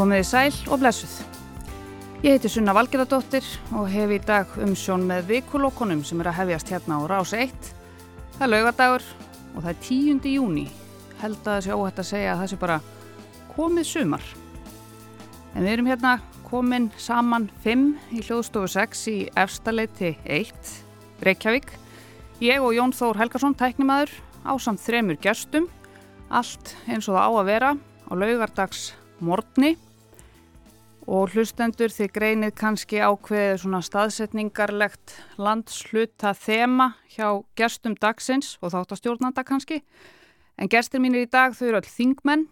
Komið í sæl og blessuð. Ég heiti Sunna Valgerðardóttir og hef í dag umsjón með vikulokkonum sem er að hefjast hérna á rás 1. Það er laugadagur og það er 10. júni. Held að það sé óhætt að segja að það sé bara komið sumar. En við erum hérna komin saman 5 í hljóðstofu 6 í efstaleiti 1, Reykjavík. Ég og Jón Þór Helgarsson, tæknimaður, á samt þremur gestum. Allt eins og það á að vera á laugardags morgni og hlustendur þið greinið kannski ákveðið svona staðsetningarlegt landsluta þema hjá gestum dagsins og þáttastjórnanda kannski. En gestir mínir í dag þau eru öll þingmenn.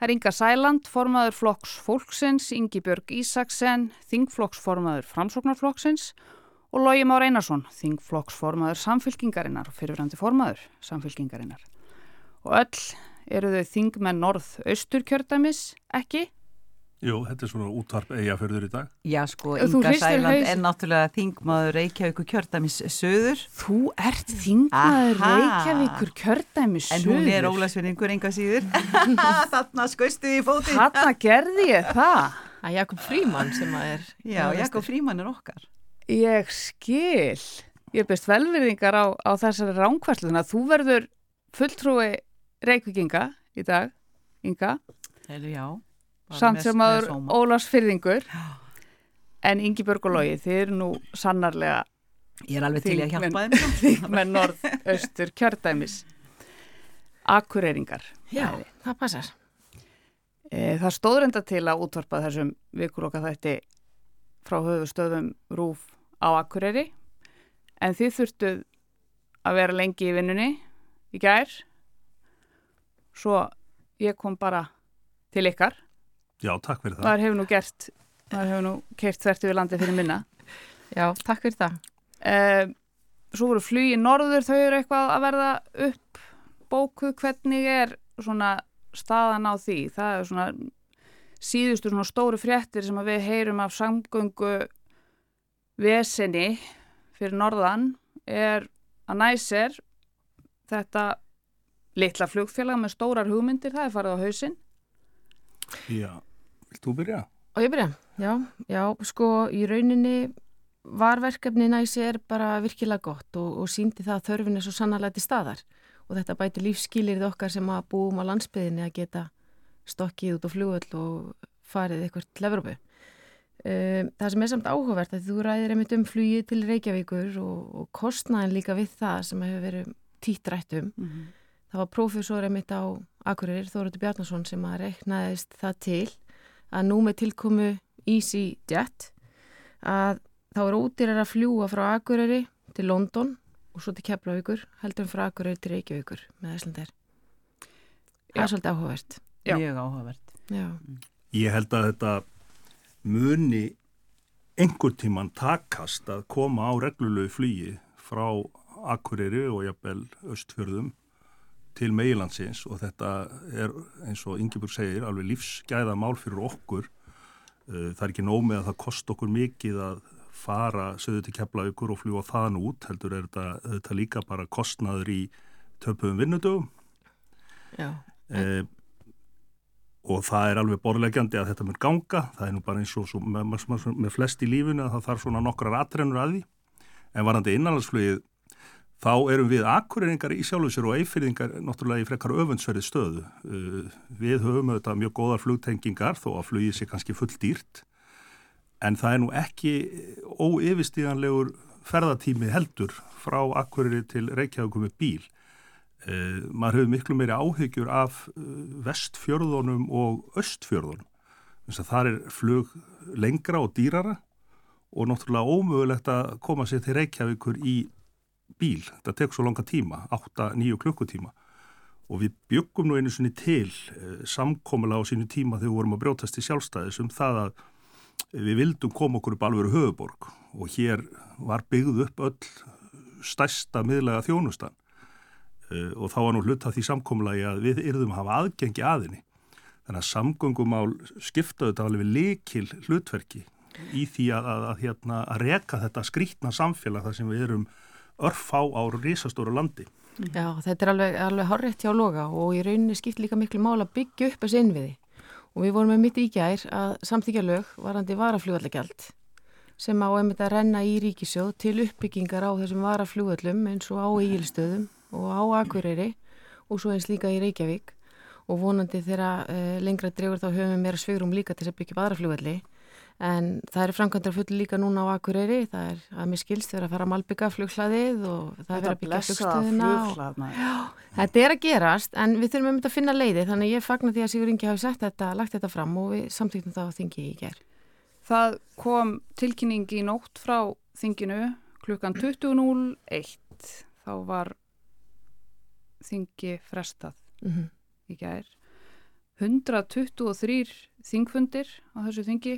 Það er Inga Sæland, formaður flokks fólksins, Ingi Björg Ísaksen, þingflokksformaður framsóknarflokksins og Lógi Már Einarsson, þingflokksformaður samfylkingarinnar og fyrirvændi formaður samfylkingarinnar. Og öll eru þau þingmenn norð-austur kjördæmis, ekki? Jú, þetta er svona útvarp eigaförður í dag. Já, sko, Inga Sæland er náttúrulega þingmaður Reykjavíku kjördamis söður Þú ert þingmaður Aha. Reykjavíkur kjördæmis en hún er ólasvinningur enga síður. Þarna skaustu í fótinn. Hanna gerði ég það. að Jakob Fríman sem að er Já, Jakob Fríman er okkar. Ég skil. Ég best velverðingar á, á þessari ránkvæsluna. Þú verður fulltrúi Reykjavíkinga í dag, Inga. Heru, já. Samt sem aður. Ólafs Fyrðingur en Ingi Björg og Lógi þið eru nú sannarlega Ég er alveg til að hjálpa þeim. þingmenn norð-austur kjördæmis akureyringar Já, bæði. það passar. e, það stóður enda til að útvarpa þessum vikuloka þætti frá höfustöðum rúf á akureyri en þið þurftuð að vera lengi í vinnunni í gær svo ég kom bara til ykkar Já, takk fyrir það. maður hefur nú gert maður hefur nú keirt þvert yfir landi fyrir minna. Já, takk fyrir það. uh, svo voru flugi norður þau eru eitthvað að verða upp bókuð. Hvernig er svona staðan á því? Það er svona síðustu svona stóru fréttir sem að við heyrum af samgöngu vesenni fyrir norðan er að næsir þetta litla flugfélag með stórar hugmyndir það er farið á hausinn. Já, vilt þú byrja? Og ég byrja, já, já, sko í rauninni var verkefni næsi er bara virkilega gott og, og síndi það að þörfin er svo sannarlega til staðar og þetta bæti lífskýlirði okkar sem að búum á landsbyðinni að geta stokkið út á flugöll og farið eitthvað til Evrópu. Um, það sem er samt áhugavert að þú ræðir einmitt um flugið til Reykjavíkur og, og kostnaðin líka við það sem hefur verið títt rætt um. mm -hmm. Það var prófessor einmitt á Akureyrir, Þóruður Bjarnason, sem að reknaðist það til að nú með tilkomu EasyJet að þá er ódýrar að fljúa frá Akureyri til London og svo til Keflavíkur, heldur en frá Akureyri til Reykjavíkur með Íslandir. Það er svolítið áhugavert. Já. Mjög áhugavert. Já, Ég held að þetta muni einhver tíman takast að koma á reglulegu flugi frá Akureyri og jafnvel Östfjörðum til meilandsins og þetta er eins og Ingeborg segir alveg lífsgæða mál fyrir okkur. Uh, Það er ekki nóg með að það kost okkur mikið að fara söðu til Keflavíkur og fljúa þaðan út heldur er þetta, þetta líka bara kostnaður í töpuðum vinnudögum. Já, eh, og það er alveg borðleggjandi að þetta mun ganga, það er nú bara eins og svo, með, með, með flest í lífinu að það þarf svona nokkrar atrennur að því. En varandi innanlandsflugið þá erum við akureyringar í sjálfu sér og eifyrðingar náttúrulega í frekar öfundsverði stöðu uh, við höfum auðvitað mjög góðar flugtengingar þó að flugið sé kannski full dýrt en það er nú ekki óyfirstíðanlegur ferðatími heldur frá akureyri til Reykjavík með bíl Uh, maður hefur miklu meiri áhyggjur af uh, vestfjörðunum og östfjörðunum. Það er flug lengra og dýrara og náttúrulega ómögulegt að koma sér til Reykjavíkur í bíl. Þetta tekur svo langa tíma, 8-9 klukkutíma. Og við byggum nú einu sinni til uh, samkomulega á sínu tíma þegar við vorum að brjótast í sjálfstæðis um það að við vildum koma okkur upp alveg höfuborg og hér var byggð upp öll stærsta miðlega þjónustan uh, og þá var nú hlut að því samkomulagi að við yrðum að hafa aðgengi aðinni. Þannig að samgöngumál skiptaðu þetta alveg likil hlutverki í því að, að, að, hérna, að reka þetta skrítna samfélag þar sem við erum örfá á risastóru landi. Já, þetta er alveg, alveg horrið hjá loga og í rauninni skipt líka miklu mál að byggja upp þessi innviði. Og við vorum með mitt í gær að samþykja lög varandi varafljóðallagjald sem á einmitt að renna í ríkisjóð til uppbyggingar á þessum varafljóðallum eins og á Egilstöðum og á Akureyri og svo eins líka í Reykjavík. Og vonandi þegar uh, lengra dregur þá höfum við meira svegrum líka til að byggja varafljóðalli en það er framkvæmdar full líka núna á Akureyri, það er að mér skilst verið að fara að malbygga flughlaðið og það er að byggja flugstöðuna og... þetta er að gerast en við þurfum um þetta að finna leiði þannig ég fagnar því að Sigur Ingi hafi sett þetta, lagt þetta fram og við samtíktum það á þingi í ger Það kom tilkynning í nótt frá þinginu klukkan 20.01 þá var þingi frestað mm -hmm. í ger 123 þingfundir á þessu þingi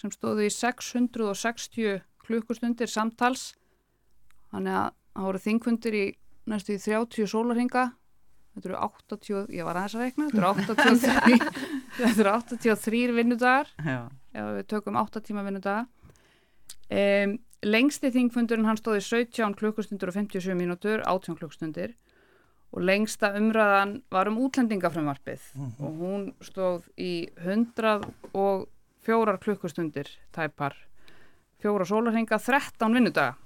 sem stóðu í 660 klukkustundir samtals. Þannig að það voru þingfundir í næstu í 30 sólarhinga þetta eru 80, ég var aðeins að reikna. Þetta eru 83 þetta eru 83 vinnudagar. Ef við tökum 8 tíma vinnudaga. Um, lengsti þingfundurinn hann stóði 17 klukkustundir og 57 mínútur 18 klukkustundir. Og lengsta umræðan var um útlendingafrömmarpið mm -hmm. og hún stóð í 100 og fjórar klukkustundir tæpar. Fjóra sólarhenga 13 vinnudaga.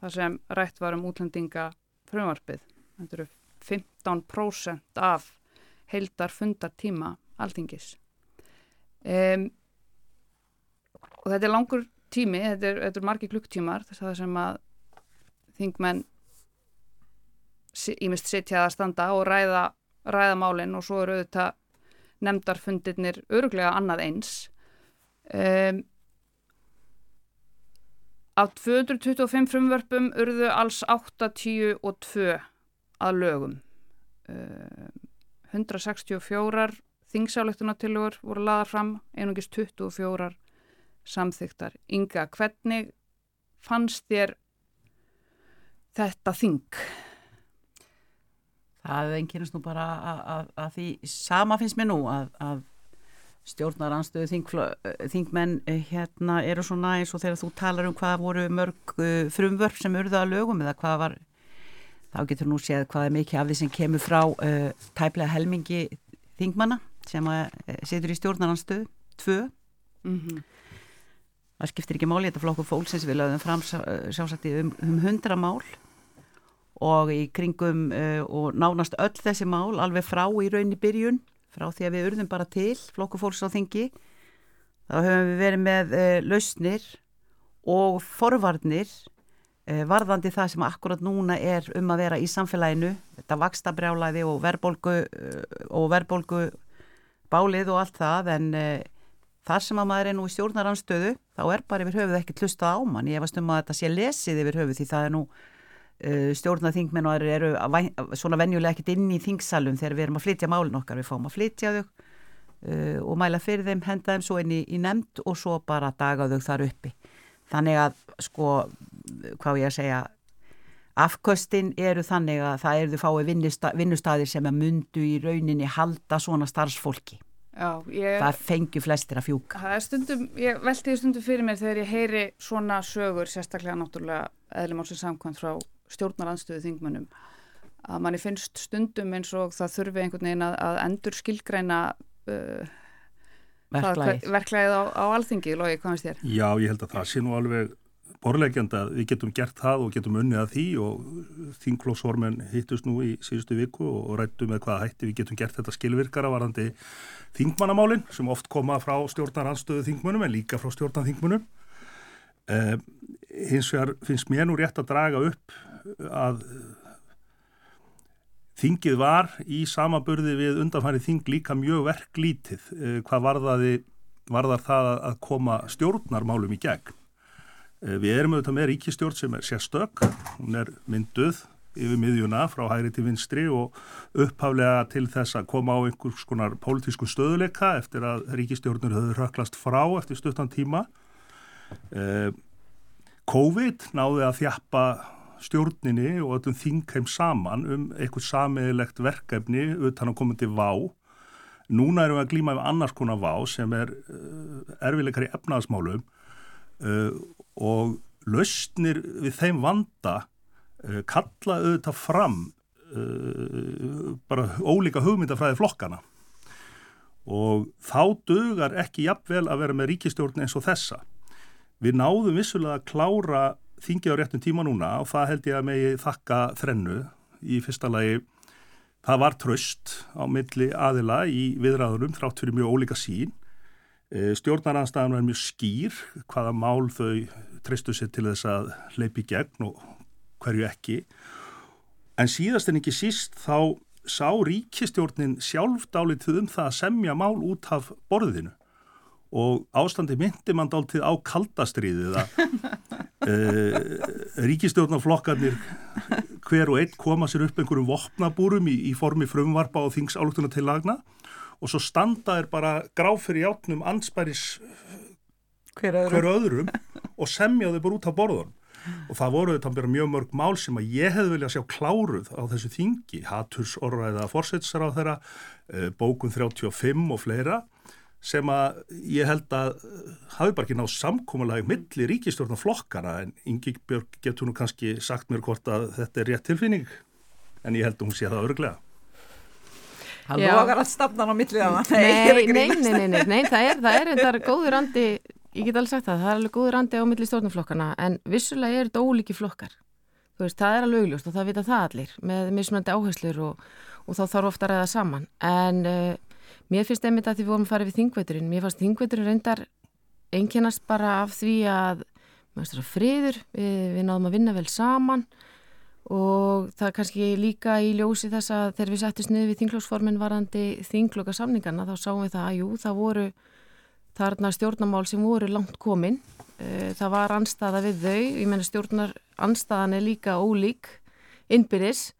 Þar sem rætt var um útlendinga frumvarpið þetta eru 15% af heildar fundartíma alþingis. Um, og þetta er langur tími þetta er, þetta er margi klukktímar þess að það sem að þingmenn ímest sitja að standa og ræða, ræða málinn og svo eru auðvitað nefndarfundirnir öruglega annað eins. Um, af 225 frumvörpum urðu alls 82 að lögum. Um, 164 þingsáleiktunartilugur voru laðar fram einungis 24 samþygtar Inga, hvernig fannst þér þetta þing? Það einkynast nú bara að, að, að því sama finnst mér nú að, að stjórnaranstöðu þing, þingmenn eh, hérna eru svona eins og þegar þú talar um hvað voru mörg uh, frumvörp sem urða að lögum eða hvað var þá getur nú séð hvað er mikið af því sem kemur frá uh, tæplega helmingi þingmanna sem að, setur í stjórnaranstöðu tvö mm -hmm. það skiptir ekki máli þetta flokkur fólksins við lögum fram sjásagt um, um hundra mál og í kringum uh, og nánast öll þessi mál alveg frá í raunni byrjun frá því að við urðum bara til flokku fólks á þingi þá höfum við verið með uh, lausnir og forvarnir uh, varðandi það sem akkurat núna er um að vera í samfélaginu þetta vaksta brjálæði og verbolgu og verbolgu bálið og allt það en þar sem að maður er nú í stjórnaranstöðu þá er bara yfir höfuð ekki hlustað á mann. Ég veist um að þetta sé lesið yfir höfuð því það er nú stjórnaþingmenn og eru svona venjulega ekkert inn í þingsalum þegar við erum að flytja málun okkar, við fáum að flytja þau uh, og mæla fyrir þeim, henda þeim svo inn í, í nefnd og svo bara daga þau þar uppi. Þannig að sko, hvað ég að segja afkvöstin eru þannig að það eru þau fáið vinnustæðir sem að mundu í rauninni halda svona starfsfólki. Já, ég, það fengjur flestir að fjúka. Það er stundum, ég velti því stundum fyrir mér þegar ég heyri svona sögur, sérstaklega náttúrulega eðlumálsins samkvæmt frá stjórnaranstöðu þingmönnum að manni finnst stundum eins og það þurfi einhvern veginn að, að endur skilgræna uh, verklæðið á, á alþingi, Lógi, hvað finnst þér? Já, ég held að það sé nú alveg borlegjand að við getum gert það og getum unnið að því og þingklóksformen hittust nú í síðustu viku og rættu með hvaða hætti við getum gert þetta skilvirkara varandi þingmannamálinn sem oft koma frá stjórnaranstöðu þingmönnum en líka frá stjórnarþingmönnum eh, hins vegar finnst mér nú rétt að draga upp að þingið var í samaburði við undanfærið þing líka mjög verklítið eh, hvað varðaði, varðar það að koma stjórnarmálum í gegn. Eh, við erum auðvitað með ríkistjórn sem er sérstök, hún er mynduð yfir miðjuna frá hægri til vinstri og upphaflega til þess að koma á einhvers konar pólitísku stöðuleika eftir að ríkistjórnur höfðu röklast frá eftir stuttan tíma. Eh, COVID náði að þjappa stjórninni og öllum þingheim saman um eitthvað samiðilegt verkefni utan að koma til vá. Núna erum við að glýma við annars konar vá sem er uh, erfileikar í efnaðasmálum uh, og lausnir við þeim vanda uh, kalla auðvitað fram bara ólíka hugmyndafræði flokkana og þá dugar ekki jafnvel að vera með ríkistjórn eins og þessa. Við náðum vissulega að klára þingi á réttum tíma núna og það held ég að megi þakka þrennu í fyrsta lagi. Það var tröst á milli aðila í viðræðunum þrátt fyrir mjög ólíka sín. Eh, Stjórnaranstæðan var mjög skýr hvaða mál þau treystu sér til þess að hleypi gegn og hverju ekki. En síðast en ekki síst þá sá ríkistjórnin sjálfdálitið um það að semja mál út af borðinu og ástandi myndi mann dáltið á kaldastriðið að e, ríkistjórnarflokkarnir hver og einn koma sér upp einhverjum vopnabúrum í, í formi frumvarpa og þingsálugtuna til lagna og svo standa er bara gráf fyrir játnum anspæris hver öðrum, hver öðrum og semja þau bara út af borðunum. Og það voru þetta mjög mörg mál sem að ég hefði viljað sjá kláruð á þessu þingi, Haturs orðræða fórsetsar á þeirra, eh, bókun 35 og fleira sem að ég held að hafi bara ekki náð samkómalagi milli ríkistjórn og flokkana en Ingi Björg getur nú kannski sagt mér hvort að þetta er rétt tilfinning en ég held að hún sé það örglega. Það logar allt stafnan á millið af það. Nei, nei, nei, nei, nei, það er, það er þetta góður andi Ég get alveg sagt það, það er alveg góður andi á milli stjórnuflokkana en vissulega er þetta ólíki flokkar. Þú veist, það er alveg augljóst og það vita það allir með mismunandi áherslur og, og þá þarf ofta að ræða saman. En uh, mér finnst einmitt að því við vorum að fara við þingveiturinn, mér fannst þingveiturinn reyndar einkennast bara af því að, að friður, við, við náðum að vinna vel saman og það kannski líka í ljósi þess að þegar við settist niður við þinglóksformin varandi þingloka samningarna þá sáum við það að jú, það voru þarna stjórnamál sem voru langt komin. Eh, það var anstaða við þau. Ég menna stjórnar anstaðan er líka ólík innbyrðis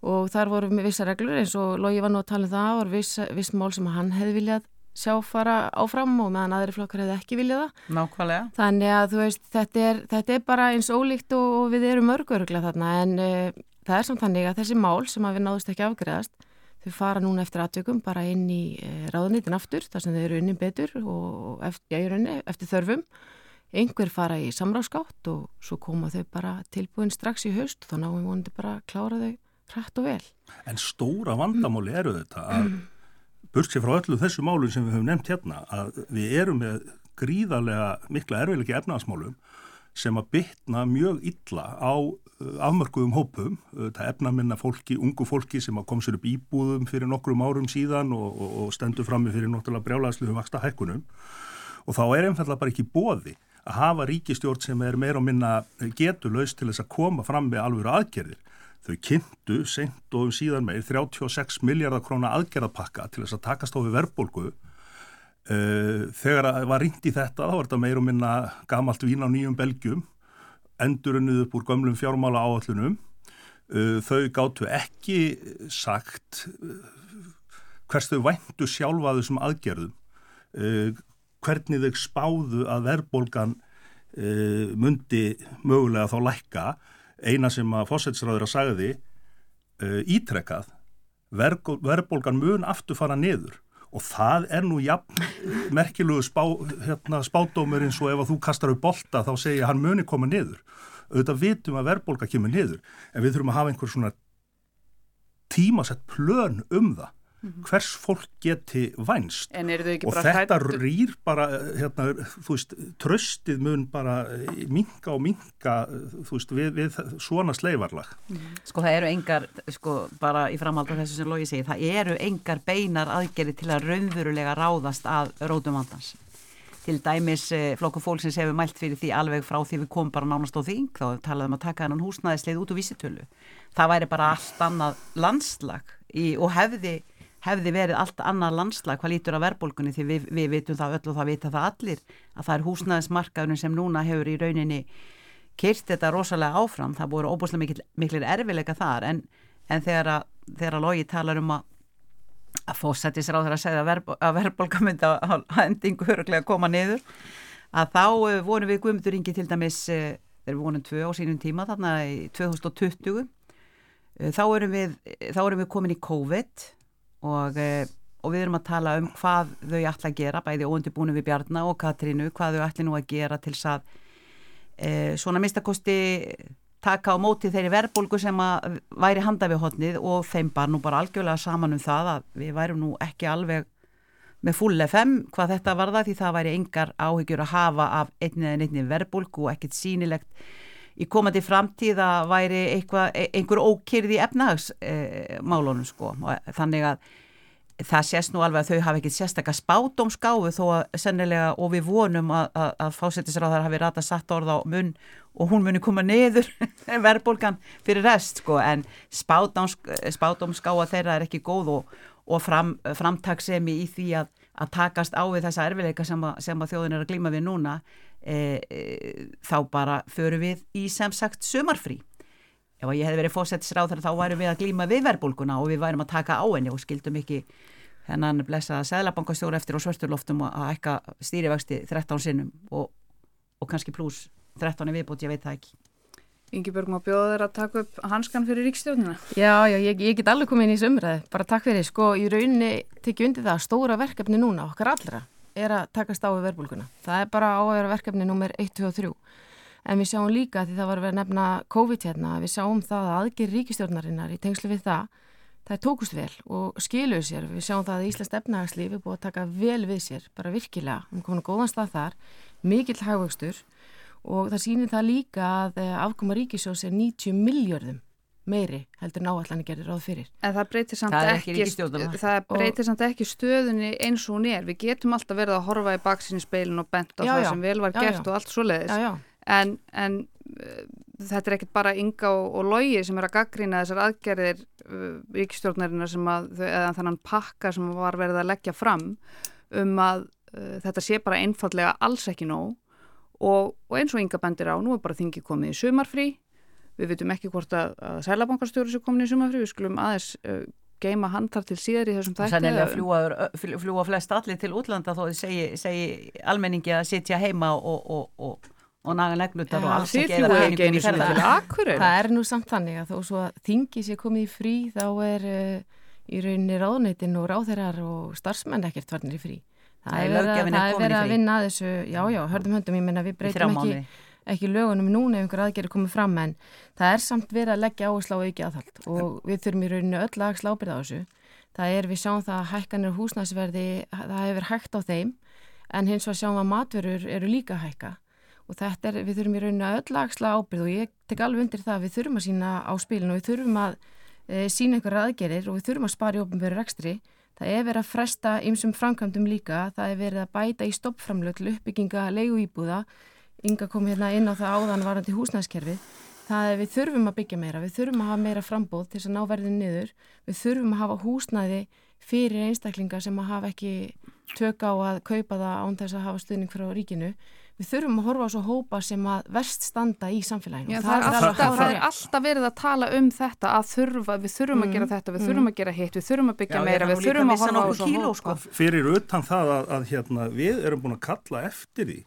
og þar voru með vissa reglur eins og Lógi var nú að tala um það og viss, viss mál sem hann hefði viljað sjá fara áfram og meðan aðri flokkar hefði ekki viljað það Nákvæmlega Þannig að þú veist þetta er, þetta er bara eins ólíkt og, og við erum örguruglega þarna en uh, það er samt þannig að þessi mál sem að við náðust ekki afgreðast Þau fara núna eftir aðtökum bara inn í eh, ráðunitin aftur þar sem þau eru inni betur og eftir, rauninni, eftir þörfum. Einhver fara í samráðskátt og svo koma þau bara tilbúin strax í haust og þá náum við vonandi bara að klára þau hrætt og vel. En stóra vandamáli eru þetta að burt sér frá öllu þessu málun sem við höfum nefnt hérna að við erum með gríðarlega mikla erfiðleiki efnaðasmálum sem að bytna mjög illa á uh, afmörkuðum hópum, þetta efna minna fólki, ungu fólki sem að kom sér upp íbúðum fyrir nokkrum árum síðan og, og, og stendur frammi fyrir náttúrulega brjálæðsluðum vaksta hækkunum og þá er einfallega bara ekki bóði að hafa ríkistjórn sem er meira og minna getulöst til þess að koma fram með alvöru aðgerðir. Þau kynntu sent og um síðan meir 36 miljardar króna aðgerðapakka til þess að takast á við verðbólgu. Eh, þegar það var ringt í þetta þá var þetta meir og minna gamalt vín á nýjum belgjum endurunnuð upp úr gömlum fjármála áallunum eh, þau gáttu ekki sagt eh, hvers þau væntu sjálfa þessum aðgerðum. Hvernig þau spáðu að verðbólgan myndi mögulega þá lækka eina sem að fósætsræður að sagði ítrekkað verðbólgan mun aftur fara niður og það er nú jafn merkilegu spá, hérna, spádómur eins og ef þú kastar upp bolta þá segja hann muni koma niður auðvitað vitum að verðbólka kemur niður en við þurfum að hafa einhver svona tímasett plön um það. Hvers fólk geti vænst? Og þetta hætt... rýr bara hérna, þú veist, tröstið mun bara minka og minka þú veist, við, við svona sleifarlag. Mhm. Sko það eru engar sko bara í framhald af þessu sem Lógi segi það eru engar beinar aðgerði til að raunverulega ráðast að rótumvandans til dæmis eh, flokku fólksins hefur mælt fyrir því alveg frá því við komum bara nánast á þing þá talaðum að taka hann húsnæðislið út úr vísitölu. Það væri bara allt annað landslag í, og hefði hefði verið allt annað landslag hvað lítur að verðbólkunni því við, við vitum það öll og það vita það allir að það er húsnæðismarkaðunum sem núna hefur í rauninni kyrt þetta rosalega áfram, það voru óbúslega mikil, miklir erfileika þar en, en þegar að, að logi talar um að að fósættis ráð þegar að segja að, verð, að verðbólka myndi að, endingu höruglega koma niður að þá uh, vorum við Guðmundur Ingi til dæmis þegar við vonum tvö á sínum tíma þarna í 2020 uh, þá erum við, þá erum við komin í COVID og, eh, og við erum að tala um hvað þau ætla að gera, bæði óundibúinu við Bjarnar og Katrínu, hvað þau ætla nú að gera til þess að e, svona mistakosti taka á móti þeirri verðbólgu sem að væri handa við hodnið og þeim bar nú bara algjörlega saman um það að við værum nú ekki alveg með full FM hvað þetta var það því það væri engar áhyggjur að hafa af einni eða einni verbulgu og ekkert sínilegt í komandi framtíð að væri eitthvað, e, einhver ókyrði efnahagsmálunum e, sko þannig að það sést nú alveg að þau hafa ekkert sérstakka spátumskáfu þó að sennilega og við vonum að, að, að fásettisráðar hafi rata satt orð á munn og hún muni koma neður verðbólgan fyrir rest sko. En spátumskáfa þeirra er ekki góð og, og fram, framtagsemi í því að, að takast á við þessa erfileika sem, sem að þjóðin er að glíma við núna e, e, þá bara förum við í sem sagt sumarfrí ef ég hef verið fósettisráð þá værum við að glíma við verbulguna og við værum að taka á henni og skildum ekki hennan blessaða seglabankastjóru eftir og svörsturloftum að ekka stýrivexti 13 sinnum og, og kannski pluss 13 viðbútt, ég veit það ekki. Ingi Björg má bjóða þeirra að taka upp hanskan fyrir ríkstjóðnina. Já, já, ég, ég get alveg komið inn í sömræði, bara takk fyrir. Sko, í rauninni tekið undir það að stóra verkefni núna, okkar allra, er að takast á við verbulguna. Það er bara á að vera verkefni nummer 1, 2 og 3 en við sjáum líka því það var verið að nefna COVID hérna, við sjáum það að aðgjör ríkistjórnarinnar í tengslu við það það tókust vel og skiluðu sér. Við sjáum það að Íslands efnahagslífi er búið að taka vel við sér, bara virkilega. Við komum góðan stað þar, mikill hagvöxtur og það sýnir það líka að eh, afkoma ríkisjós er 90 miljörðum meiri heldur náallan gerir ráð fyrir. En það breytir samt ekki, ekki, það breytir samt ekki stöðunni eins og hún er. Við getum alltaf verið að horfa í baksinni speilin og bent á já, það já. sem vel var gert já, og allt svo leiðis en, en uh, þetta er ekkert bara ynga og, og logi sem er að gaggrýna þessar aðgerðir uh, ríkistjórnarinnar sem að eða þannan pakka sem var verið að leggja fram um að uh, þetta sé bara einfallega alls ekki nóg og, og eins og ynga bendir á, nú er bara þingi komið í sumarfrí við veitum ekki hvort að, að sælabankarstjóri sé komin í sumarfrí, við skulum aðeins uh, geima handlar til síðar í þessum þætti. Sennilega fljúa, fljúa flest allir til útlanda þó þið segi, segi almenningi að sitja heima og, og, og og naga neglutar og alls ekki eða peningum í ferðar það er nú samt þannig að þó svo að þingi sé komið í frí þá er uh, í rauninni ráðneitin og ráðherrar og starfsmenn ekkert varnir í frí. Það er verið að vinna að þessu já já, hörðum höndum, ég menna við breytum ekki, ekki lögunum núna ef einhver aðgerri komið fram en það er samt verið að leggja áherslu á ekki aðhald. Og við þurfum í rauninni öll að slábyrða á þessu. Það er við sjáum það að hækkanir húsnæsverði það hefur hægt á þeim en hins vegar sjáum að matverur eru líka hækka. Og þetta er, við þurfum í rauninu að öll aðsla ábyrð og ég tek alveg undir það að við þurfum að sína á spilinu og við þurfum að e, sína einhverja aðgerir og við þurfum að spara í ofnböru rekstri. Það er verið að fresta ymsum framkvæmdum líka, það er verið að bæta í stoppframlög til uppbygginga leigu íbúða, ynga kom hérna inn á það áðan varandi húsnæðskerfi. Það er við þurfum að byggja meira, við þurfum að hafa meira frambóð til þess að ná verðin niður, við þurfum að hafa húsnæði fyrir einstaklingar sem að hafa ekki tök á að kaupa það án þess að hafa stuðning frá ríkinu við þurfum að horfa á svo hópa sem að verst standa í samfélaginu. Já, það, það, er alltaf, það er alltaf verið að tala um þetta að þurfa, við þurfum mm. að gera þetta, við mm. þurfum að gera hitt, við þurfum að byggja Já, meira, við þurfum að horfa á svo hópa. Sko. Fyrir utan það að, að hérna, við erum búin að kalla eftir því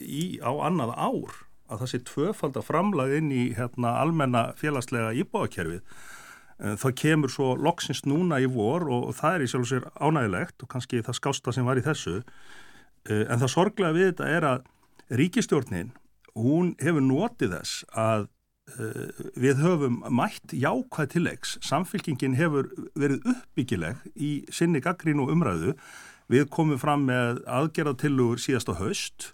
í, á annað ár að það sé tvöfald að framlag inn í hérna, almenna félagslega íbáðakerfið eh, það kemur svo loksins núna í vor og, það er í sjálf og sér ánægilegt og kannski það skásta sem var í þessu eh, en það sorglega við þetta er að ríkistjórnin, hún hefur notið þess að uh, við höfum mætt jákvæð tilleggs. Samfélkingin hefur verið uppbyggileg í sinni gaggrín og umræðu. Við komum fram með aðgerðatilugur síðast á haust.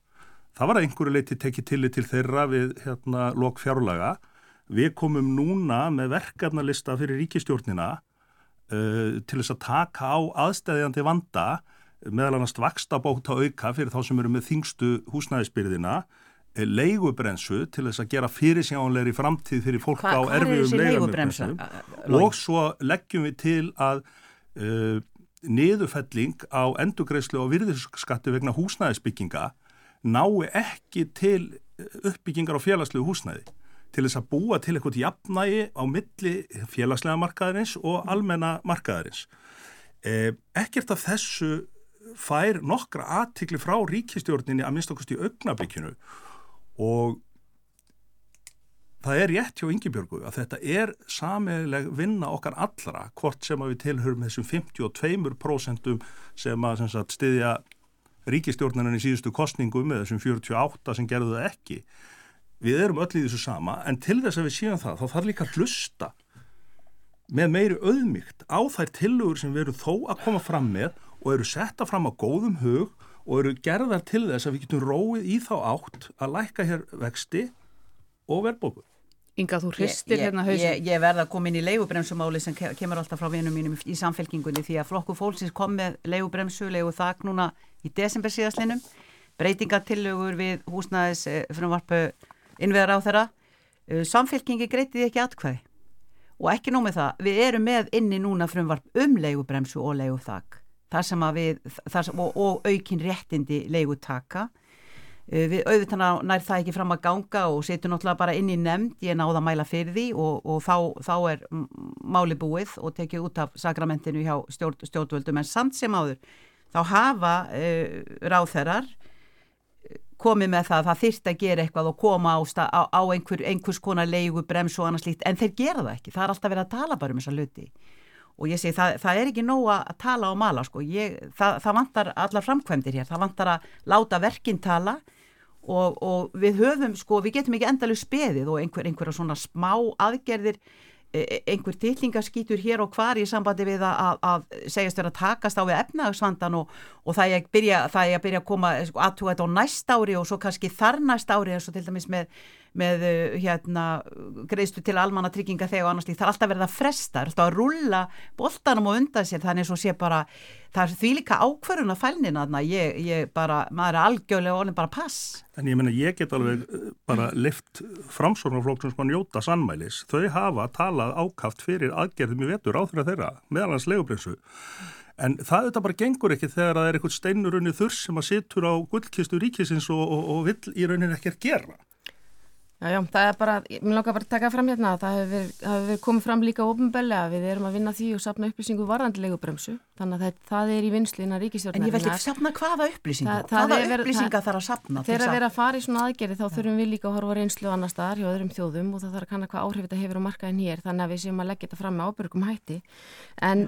Það var einhverju leiti tekið tillit til þeirra við hérna, lok fjárlaga. Við komum núna með verkefnalista fyrir ríkistjórnina uh, til þess að taka á aðstæðjandi vanda meðal annars vaksta bóta auka fyrir þá sem eru með þingstu húsnæðisbyrðina eh, leigubrensu til þess að gera fyrirsjánleiri framtíð fyrir fólk Hva, á erfiðum leigubrensu og svo leggjum við til að uh, niðurfelling á endugreislu og virðurskattu vegna húsnæðisbygginga nái ekki til uppbyggingar á félagslegu húsnæði til þess að búa til eitthvað jafnægi á milli félagslega markaðarins og almenna markaðarins. Eh, ekkert af þessu fær nokkra aðtikli frá ríkistjórninni að minnst okkast í augnablikkinu og það er rétt hjá Yngibjörgu að þetta er sameigleg vinna okkar allra hvort sem að við tilhörum þessum 52% sem að stiðja ríkistjórnarinn í síðustu kostningum með þessum 48 sem gerðu það ekki við erum öll í þessu sama en til þess að við séum það þá þarf líka að hlusta með meiri auðmygt á þær tilugur sem við erum þó að koma fram með og eru setta fram á góðum hug og eru gerðar til þess að við getum róið í þá átt að lækka hér vexti og verðbóku. Inga, þú hristir hérna hausin. Ég, ég verða að koma inn í leigubremsumáli sem kemur alltaf frá vinum mínum í samfélkingunni því að flokku fólksins kom með leigubremsu, leigu þak núna í desember síðaslinum, breytingatillögur við húsnæðis eh, frumvarpu innveðar á þeirra. Eh, Samfélkingi greitiði ekki atkvæði og ekki nómið það, við erum með inni núna frumvarp um leigubremsu og sem, og, og aukin réttindi leigutaka Eh, við auðvitað nær það ekki fram að ganga og setjum náttúrulega bara inn í nefnd, ég náða að mæla fyrir því og, og þá, þá er máli búið og tekið út af sakramentinu hjá stjórn, stjórnvöldum. En samt sem áður þá hafa uh, ráþerar eh, komið með það að það þyrst að gera eitthvað og koma á, á, á einhver, einhvers konar leigu, brems og annars líkt en þeir gera það ekki, það er alltaf verið að tala bara um þessa luti og ég segi það, það er ekki nóg að tala og mala sko, ég, það, það vantar allar framkvæmdir hér, það vantar að láta verkinn tala og, og við höfum sko, við getum ekki endalug speðið og einhver, einhverja svona smá aðgerðir e, e, einhver tillingaskýtur hér og hvar í sambandi við að, að segjast vera að takast á við efnagsvandan og, og það er að, byrja að koma sko, aðtúa þetta á næst ári og svo kannski þar næst ári eins og til dæmis með með uh, hérna, greiðstu til almanna trygginga þegar og annars líkt, það er alltaf verið að fresta, er alltaf að rulla boltanum og undan sér, þannig að sé bara það er því líka ákverðun að fælnina ég, ég bara, maður er algjörlega og orðin bara pass. En ég menna, ég get alveg uh, bara lift framsórnarflokk sem sko njóta sannmælis, þau hafa talað ákaft fyrir aðgerðum í vetur áþurra þeirra, meðal hans legubrinsu En það þetta bara gengur ekki þegar það er eitthvað steinurunni þurs sem að situr á gullkistu ríkisins og, og, og vill í rauninni ekki að gera. Já, já, það er bara, mér langar bara að taka fram hérna, það hefur verið komið fram líka ofinbelli að við erum að vinna því og sapna upplýsingu varðandilegu bremsu, þannig að það, það er í vinslina ríkistjórnar. En ég veldi sapna hvaða upplýsingu, það, hvaða verið, upplýsinga þarf að sapna? Þegar að vera að fara í svona aðgerði þá þurfum við líka að horfa reynslu annar staðar hjá öðrum þjóðum og það þarf að kanna hvað áhrif þetta hefur á markaðin hér, þannig að við séum að leggja þetta fram með ábyrgum hætti. En,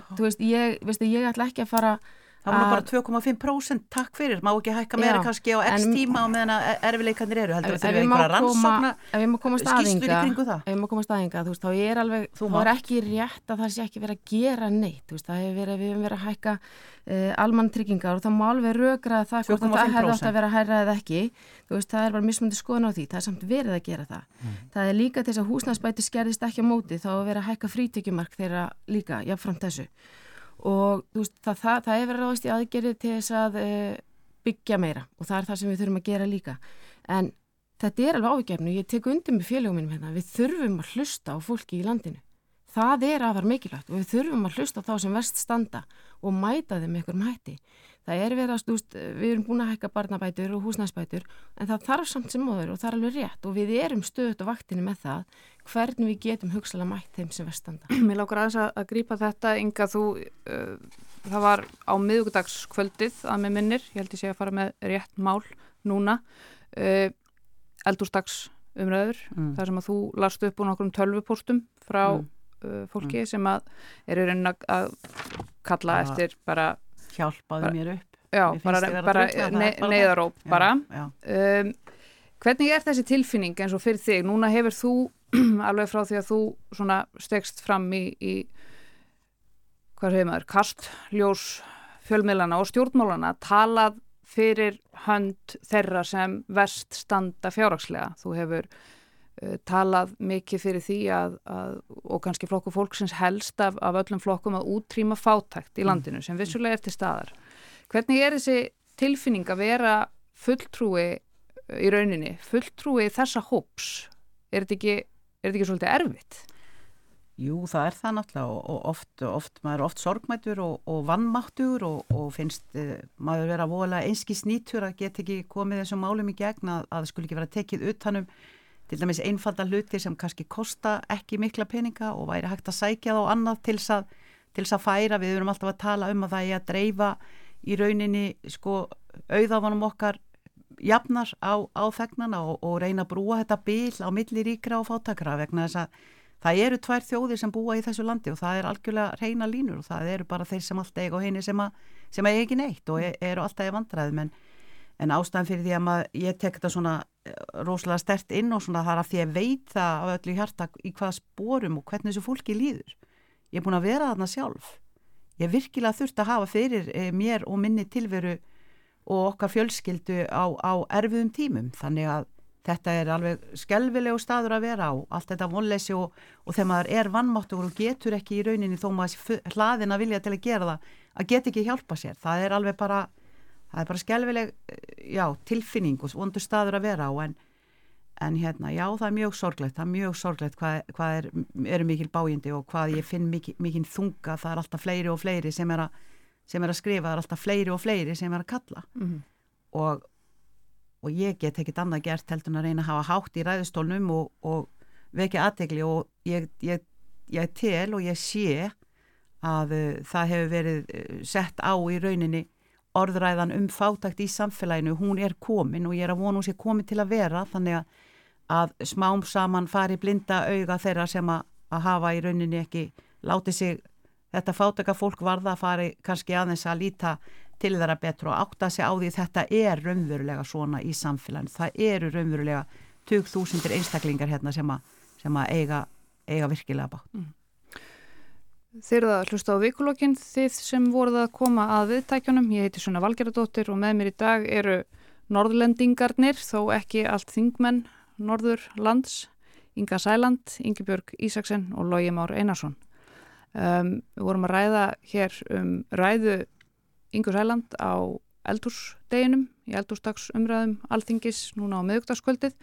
þú að Það var bara 2,5% takk fyrir, má ekki hækka meira já, kannski á x tíma og meðan erfileikandir eru, heldur þau einhverja rannsókna skýstur í kringu það? Ef við má koma staðinga, þú veist, þá er alveg, þá er ekki rétt að það sé ekki verið að gera neitt, þú veist, það hefur verið, við hefum verið að hækka uh, almann tryggingar og það má alveg rögra það hvort það hefði átt að vera að hæra eða ekki, þú veist, það er bara mismundi skoðan á því, það er samt verið að gera það. Mm. Það er líka til þess að húsnæðsbæti skerðist ekki á móti, þá er verið að hækka frítekjumark þeirra líka, jáfnframt þessu og veist, það, það, það er verið ráðist í aðgerið til þess að uh, byggja meira. Og það er það sem við þurfum að gera líka. En þetta er alveg ávikefnu ég tek undir með félagum minnum hérna. Við þurfum að hlusta á fólki í landinu. Það er afar mikilvægt. Og við þurfum að hlusta þá sem verst standa og mæta þeim einhverjum hætti það er verið að stúst, við erum búin að hækka barnabætur og húsnæsbætur en það þarf samt sem móður og það er alveg rétt og við erum stöðut á vaktinu með það hvernig við getum hugsalega mætt þeim sem verstanda. Mér lákar aðeins að, að grípa þetta, Inga, þú uh, það var á miðugdagskvöldið að með minnir, ég held ég sé að fara með rétt mál núna uh, eldúrstags umræður mm. þar sem að þú last upp úr nokkrum tölvupóstum frá mm. uh, fólki mm. sem að eru reyna að kalla ja. eftir bara hjálpaði mér upp. Já, bara, bara ne neyðaróp bara. Um, hvernig er þessi tilfinning eins og fyrir þig? Núna hefur þú alveg frá því að þú svona stegst fram í, í hvað hefur maður kast, ljós, fjölmiðlana og stjórnmálana talað fyrir hönd þeirra sem vest standa fjárrakslega þú hefur talað mikið fyrir því að, að og kannski flokku fólksins helst af, af öllum flokkum að útrýma fátækt í mm. landinu sem vissulega eftir staðar Hvernig er þessi tilfinning að vera fulltrúi eh, í rauninni, fulltrúi þessa hóps? Er þetta ekki, er þetta ekki svolítið erfitt? Jú, það er það náttúrulega og oft, oft maður er oft sorgmættur og, og vannmáttur og, og finnst uh, maður vera vola einski snýtur að geta ekki komið þessum málum í gegn að, að það skulle ekki vera tekið utanum til dæmis einfalda hluti sem kannski kosta ekki mikla peninga og væri hægt að sækja þá annað til þess að, færa, við erum alltaf að tala um að það er að dreifa í rauninni sko auðafanum okkar jafnar á, á þegnana og, og reyna að brúa þetta bíl á milli ríkra og fátakra vegna þess að það eru tvær þjóðir sem búa í þessu landi og það er algjörlega reyna línur og það eru bara þeir sem alltaf eiga og henni sem, sem að ekki neitt og er, eru alltaf í vandræðum. En, en ástæðan fyrir því að maður, ég tek þetta svona rosalega stert inn og svona þar af því að veit það á öllu hjarta í hvaða spórum og hvernig þessu fólki líður. Ég er búin að vera þarna sjálf. Ég virkilega þurft að hafa fyrir e, mér og minni tilveru og okkar fjölskyldu á, á erfiðum tímum. Þannig að þetta er alveg skelvilegu staður að vera á allt þetta vonleysi og, og þegar maður er vannmáttur og getur ekki í rauninni þó maður hlaðin að vilja til að gera það að get ekki hjálpa sér, það er alveg bara það er bara skelvileg já, tilfinning og vondur staður að vera á en, en hérna, já það er mjög sorglegt það er mjög sorglegt hvað, hvað er, eru mikil bájindi og hvað ég finn mikil, mikil þunga, það er alltaf fleiri og fleiri sem er að, sem er að skrifa, það er alltaf fleiri og fleiri sem er að kalla mm -hmm. og og ég get ekkit annað gert heldur en að reyna að hafa hátt í ræðustólnum og, og vekja aðtegli og ég, ég, ég tel og ég sé að uh, það hefur verið uh, sett á í rauninni orðræðan um fátakt í samfélaginu, hún er komin og ég er að vona hún sé komin til að vera þannig að, smám saman fari blinda auga þeirra sem að, að hafa í rauninni ekki látið sig þetta fátaka fólk varða að fari kannski aðeins að líta til þeirra betur og átta sig á því þetta er raunverulega svona í samfélaginu. Það eru raunverulega 2000 einstaklingar hérna sem að, sem að eiga, eiga virkilega bátt. Mm. Þeir eru að hlusta á vikulokkin þið sem voruð að koma að viðtækjunum. Ég heiti Svona Valgeradóttir og með mér í dag eru norðlendingarnir, þó ekki allt þingmenn, norður lands, Inga Sæland, Ingebjörg Ísaksen og Lógi Már Einarsson. Um, við vorum að ræða hér um ræðu Ingur Sæland á eldúrsdeginum í eldúrsdagsumræðum alþingis núna á miðugdagskvöldið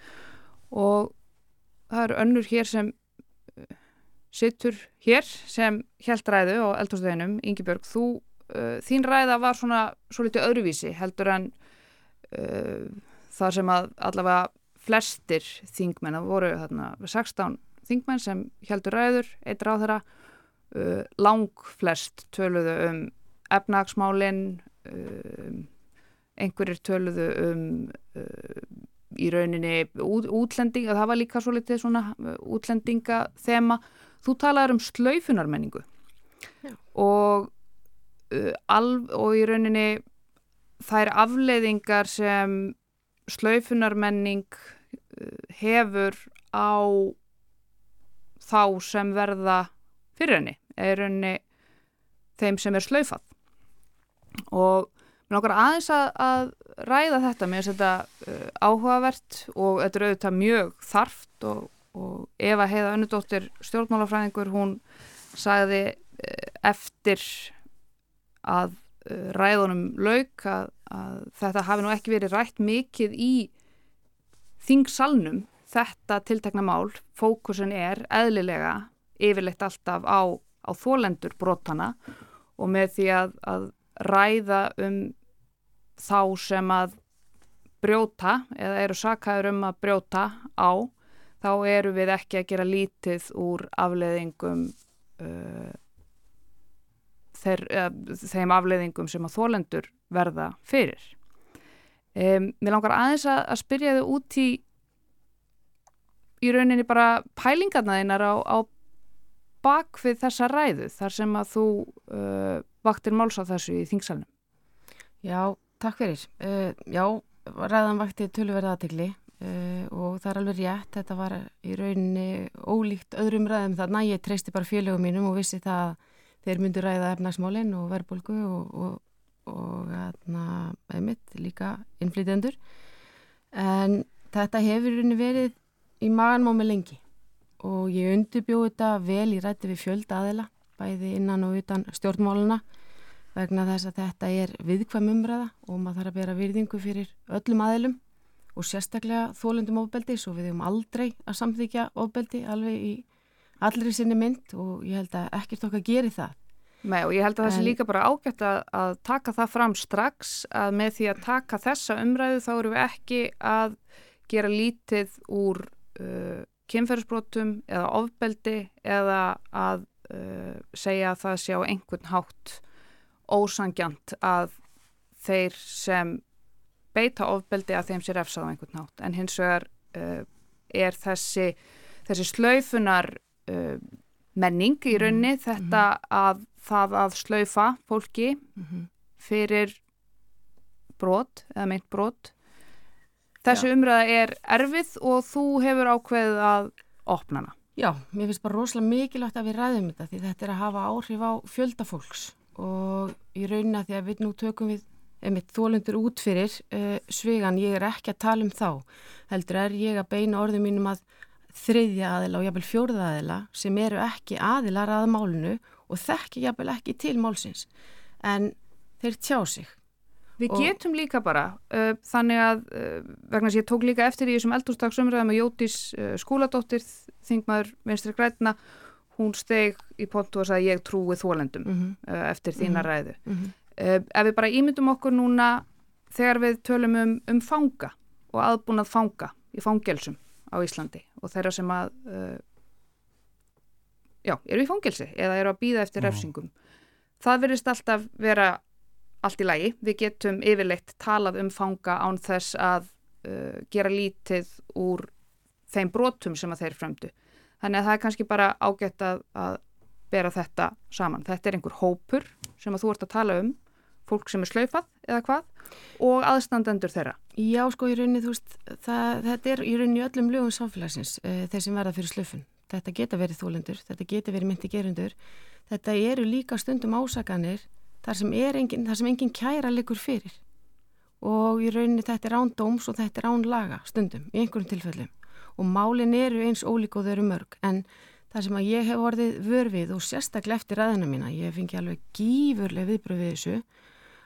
og það eru önnur hér sem sittur hér sem held ræðu á eldúrsdeginum Ingebjörg, þú, uh, þín ræða var svona svo litið öðruvísi heldur en uh, þar sem að allavega flestir þingmenn, það voru þarna 16 þingmenn sem heldur ræður, eitt ráð þeirra uh, lang flest töluðu um efnagsmálinn einhverjir töluðu um í rauninni út, útlending, það var líka svo litið svona útlendinga þema þú talaður um slaufunarmenningu. Og uh, alv, og í rauninni þær afleiðingar sem slaufunarmenning uh, hefur á þá sem verða fyrir henni, er rauninni þeim sem er slaufað. Og mér langar aðeins að, að ræða þetta. Mér finnst þetta uh, áhugavert og þetta er auðvitað mjög þarft og, og Eva Heiða Önnudóttir stjórnmálafræðingur hún sagði uh, eftir að uh, ræðunum lauk að, að þetta hafi nú ekki verið rætt mikið í þingsalnum þetta tiltekna mál, fókusin er eðlilega yfirleitt alltaf á, á þólendur brotana og með því að, að ræða um þá sem að brjóta eða eru sakæður um að brjóta á þá eru við ekki að gera lítið úr afleðingum uh, þeir, uh, þeim afleðingum sem að þólendur verða fyrir. Um, mér langar aðeins að, að spyrja þau út í í rauninni bara pælingarna þeinar á, á bakvið þessa ræðu þar sem að þú uh, vaktir máls á þessu í þingsalunum. Já, takk fyrir. Uh, já, ræðan vakti tölverða aðtegli uh, og það er alveg rétt. Þetta var í rauninni ólíkt öðrum ræðum þarna. Ég treysti bara félögum mínum og vissi það að þeir myndu ræða efnagsmálinn og verðbólgu og, og, og hérna, einmitt líka innflytjendur. En þetta hefur í rauninni verið í maganmámi lengi og ég undirbjóð þetta vel í rætti við fjöld aðila bæði innan og utan stjórnmáluna vegna þess að þetta er viðkvæm umræða og maður þarf að bera virðingu fyrir öllum aðilum og sérstaklega þólundum ofbeldi svo við höfum aldrei að samþykja ofbeldi alveg í allri sinni mynd og ég held að ekkert okkar geri það. Nei og ég held að það sé líka bara ágætt að, að taka það fram strax að með því að taka þessa umræðu þá eru við ekki að gera lítið úr uh, kynferðsbrotum eða ofbeldi eða að uh, segja að það sé á einhvern hátt ósangjant að þeir sem beita ofbeldi að þeim sé refsað á einhvern hátt en hins vegar uh, er þessi, þessi slaufunar uh, menning í raunni mm -hmm. þetta að það að slaufa fólki mm -hmm. fyrir brot eða meint brot þessi Já. umræða er erfið og þú hefur ákveðið að opna hana Já, mér finnst bara rosalega mikilvægt að við ræðum þetta því þetta er að hafa áhrif á fjöldafólks og í raunin að því að við nú tökum við þólendur út fyrir uh, svegan, ég er ekki að tala um þá heldur er ég að beina orðum mínum að þriðja aðila og jafnvel fjórða aðila sem eru ekki aðilar að málunu og þekki jafnvel ekki til málsins en þeir tjá sig Við getum líka bara, uh, þannig að uh, vegna að ég tók líka eftir í þessum eldúrstaksumræðum að Jótís skúladóttir, þingmaður vinstri grætna, hún steg í pontu og sagði ég trúi þólendum mm -hmm. eftir þína Mhm. ræðu. Mm Uh, ef við bara ímyndum okkur núna þegar við tölum um, um fanga og aðbúnað fanga í fangelsum á Íslandi og þeirra sem að uh, já, eru í fangelsi eða eru að býða eftir refsingum. Það verðist alltaf vera allt í lagi. Við getum yfirleitt talað um fanga án þess að uh, gera lítið úr þeim brotum sem að þeir fremdu. Þannig að það er kannski bara ágætt að, að bera þetta saman. Þetta er einhver hópur sem að þú ert að tala um, fólk sem er slaufað eða hvað og aðstandendur þeirra. Já, sko, í rauninni, þú veist, það, þetta er í rauninni öllum lögum samfélagsins, uh, þeir sem verða fyrir slöfun. Þetta geta verið þólendur, þetta geta verið myndi gerundur. Þetta eru líka stundum ásakanir þar sem, engin, þar sem engin kæra liggur fyrir. Og í rauninni þetta er án dóms og þetta er án laga stundum, í einhverjum tilfellum. Og málin eru eins ólík og þau eru mörg, en það sem að ég hef orðið vörfið og sérstaklega eftir ræðina mína, ég fengi alveg gífurlega viðbröð við þessu,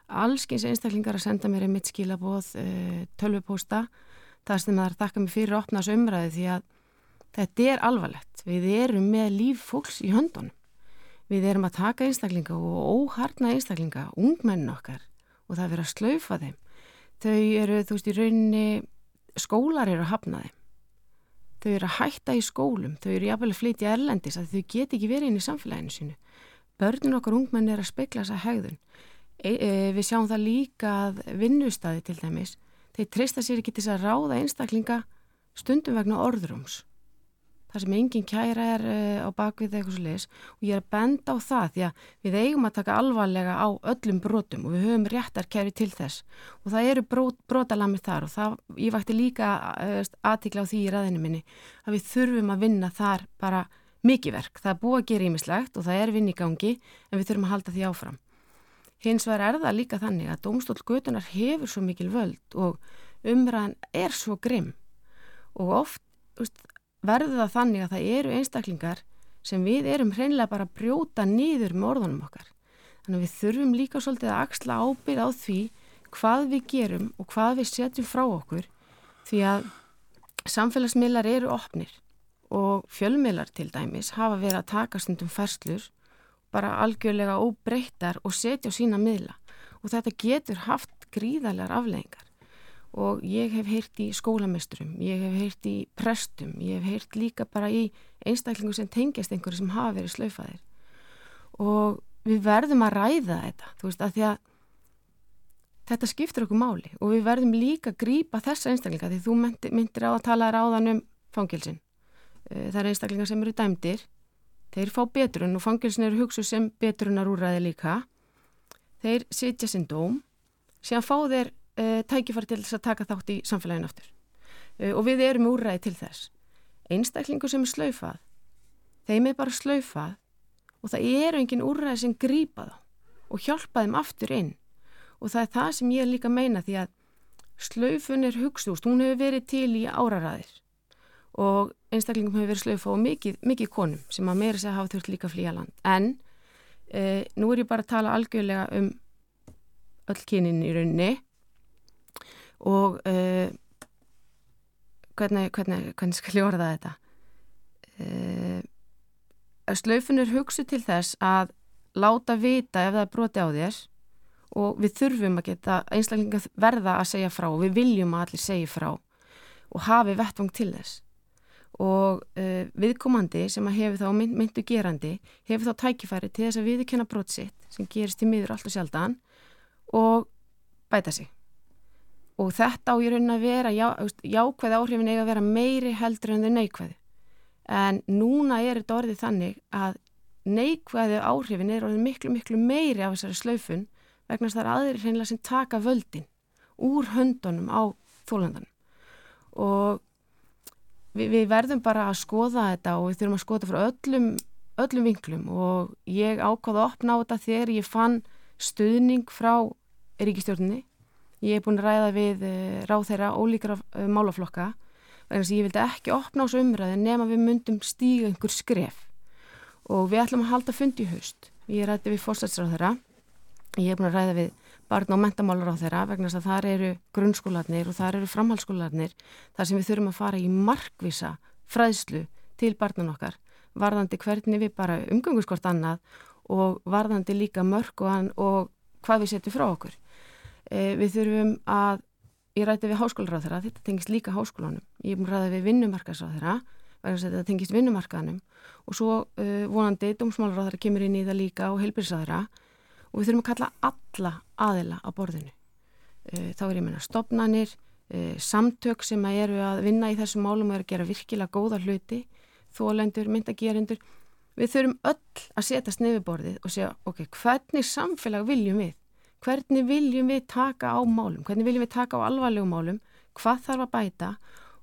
allskins einstaklingar að senda mér einmitt skilabóð, uh, tölvupósta, það sem það er þakka mig fyrir að opna þessu umræði því að þetta er alvarlegt. Við erum með líf fólks í höndunum. Við erum að taka einstaklinga og óharna einstaklinga, ungmennin okkar og það er að slaufa þeim. Þau eru, þú veist, í rauninni, skólar eru að hafna þeim. Þau eru að hætta í skólum, þau eru jafnvel að flytja erlendis að þau get ekki verið inn í samfélaginu sínu. Börnin okkar ungmenn er að spekla þessa hegðun. E, e, við sjáum það líka að vinnustadi til dæmis, þeir treysta sér ekki til þess að ráða einstaklinga stundum vegna orðrums. Það sem engin kæra er uh, á bakvið eitthvað svo leiðis og ég er að benda á það því að við eigum að taka alvarlega á öllum brotum og við höfum réttar kæri til þess og það eru brot, brotalamir þar og það, ég vakti líka uh, aðtikla á því í ræðinu minni að við þurfum að vinna þar bara mikið verk. Það er búið að gera ímislegt og það er vinn í gangi en við þurfum að halda því áfram. Hins vegar er það líka þannig að Dómstól Götunar hefur svo mikil völd og umræðan er svo grimm og oft veist, verður það þannig að það eru einstaklingar sem við erum hreinlega bara að brjóta nýður með orðunum okkar. Þannig að við þurfum líka svolítið að axla ábyrð á því hvað við gerum og hvað við setjum frá okkur því að samfélagsmiðlar eru opnir og fjölmiðlar til dæmis hafa verið að taka stundum ferslur bara algjörlega óbreyttar og setja á sína miðla. Og þetta getur haft gríðarlegar afleggingar og ég hef heyrt í skólamesturum, ég hef heyrt í prestum, ég hef heyrt líka bara í einstaklingu sem tengjast einhverju sem hafa verið slaufaðir. Og við verðum að ræða þetta, þú veist, að því að þetta skiptir okkur máli. Og við verðum líka að grípa þessa einstaklinga því þú myndir, á að tala ráðan um fangilsin. Það er einstaklingar sem eru dæmdir, þeir fá betrun og fangilsin eru hugsuð sem betrunar úrræði líka, þeir sitja sinn dóm, síðan fá þeir uh, tækifæri til þess að taka þátt í samfélaginu aftur. Uh, og við erum úrræði til þess. Einstaklingu sem er slaufað, þeim er bara slaufað og það eru engin úrræði sem grípa þá og hjálpa þeim aftur inn. Og það er það sem ég líka meina því að slaufun er hugstúst, hún hefur verið til í áraræðir og einstaklingum hefur verið slaufa og mikið, mikið konum sem að meira segja hafa þurft líka flýja land. En uh, nú er ég bara að tala algjörlega um öll kynin í rauninni. Og uh, hvernig, hvernig, hvernig skal ég orða þetta? Slaufun er hugsu til þess að láta vita ef það er broti á þér og við þurfum að geta einstaklinga verða að segja frá og við viljum að allir segja frá og hafi vettvang til þess og uh, viðkomandi sem að hefur þá mynd, myndu gerandi hefur þá tækifæri til þess að viðkenna brot sitt sem gerist í miður allt og sjaldan og bæta sig. Og þetta á í raunin að vera já, jákvæði áhrifin eiga að vera meiri heldur en þau neikvæði en núna er þetta orðið þannig að neikvæði áhrifin er orðið miklu miklu meiri af þessari slaufun vegna þess að það er aðrir hreinlega sem taka völdin úr höndunum á þólandanum og við, við verðum bara að skoða þetta og við þurfum að skoða frá öllum öllum vinklum og ég ákvaði að opna á þetta þegar ég fann stuðning frá ríkistjórnini. Ég hef búin að ræða við uh, ráð þeirra ólíkra uh, málaflokka þess að ég vildi ekki opna á þessu umræði nema við myndum stíga einhver skref og við ætlum að halda fundi í haust. Ég rætti við fórstætsráð þeirra, ég hef búin að ræða við barn og mentamálar á þeirra vegna þess að þar eru grunnskólanir og þar eru framhaldsskólanir þar sem við þurfum að fara í markvisa fræðslu til barnan okkar varðandi hvernig við bara umgönguskort annað og varðandi líka mörg og, og hvað við setjum frá okkur. E, við þurfum að, ég ræti við háskólar á þeirra, þetta tengist líka háskólanum, ég ræða við vinnumarkas á þeirra, vegna þess að þetta tengist vinnumarkanum og svo uh, vonandi dómsmálar á þeirra kemur inn í það líka og heilbyrðs á þeirra og við þurfum að kalla alla aðila á borðinu. Uh, þá er ég meina stopnanir, uh, samtök sem að eru að vinna í þessum málum og eru að gera virkilega góða hluti, þólendur, myndagerendur. Við þurfum öll að setja snefiborðið og segja, ok, hvernig samfélag viljum við? Hvernig viljum við taka á málum? Hvernig viljum við taka á alvarlegum málum? Hvað þarf að bæta?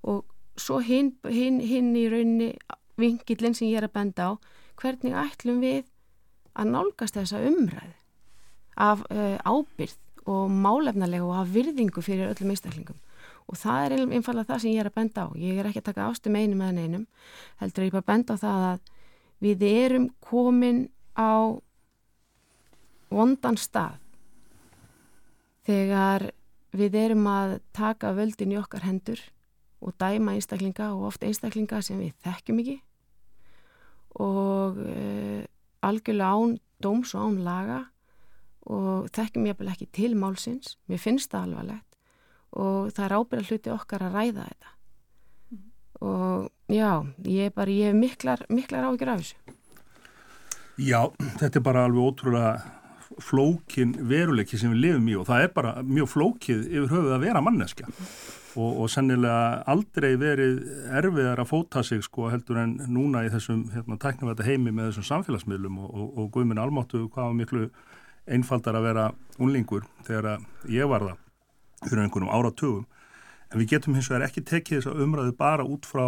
Og svo hinn hin, hin í rauninni vingillin sem ég er að benda á, hvernig ætlum við að nálgast þessa umræðu? Af uh, ábyrð og málefnarlega og af virðingu fyrir öllum einstaklingum. Og það er einfallega það sem ég er að benda á. Ég er ekki að taka ástum einum eða einum heldur ég bara að benda á það að við erum komin á vondan stað þegar við erum að taka völdin í okkar hendur og dæma einstaklinga og oft einstaklinga sem við þekkjum ekki og uh, algjörlega án dóms og án laga og þekkjum ég ekki til málsins, mér finnst það alvarlegt og það er ábyrða hluti okkar að ræða þetta mm. og já, ég er bara, ég hef miklar, miklar ágjör af þessu. Já, þetta er bara alveg ótrúlega flókin veruleiki sem við lifum í og það er bara mjög flókið yfir höfuð að vera manneskja og, og sennilega aldrei verið erfiðar að fóta sig sko heldur en núna í þessum hérna, tæknavæta heimi með þessum samfélagsmiðlum og, og, og guðminn almáttu hvaða miklu einfaldar að vera unlingur þegar ég var það fyrir einhvernum áratugum. En við getum hins vegar ekki tekið þess að umræðu bara út frá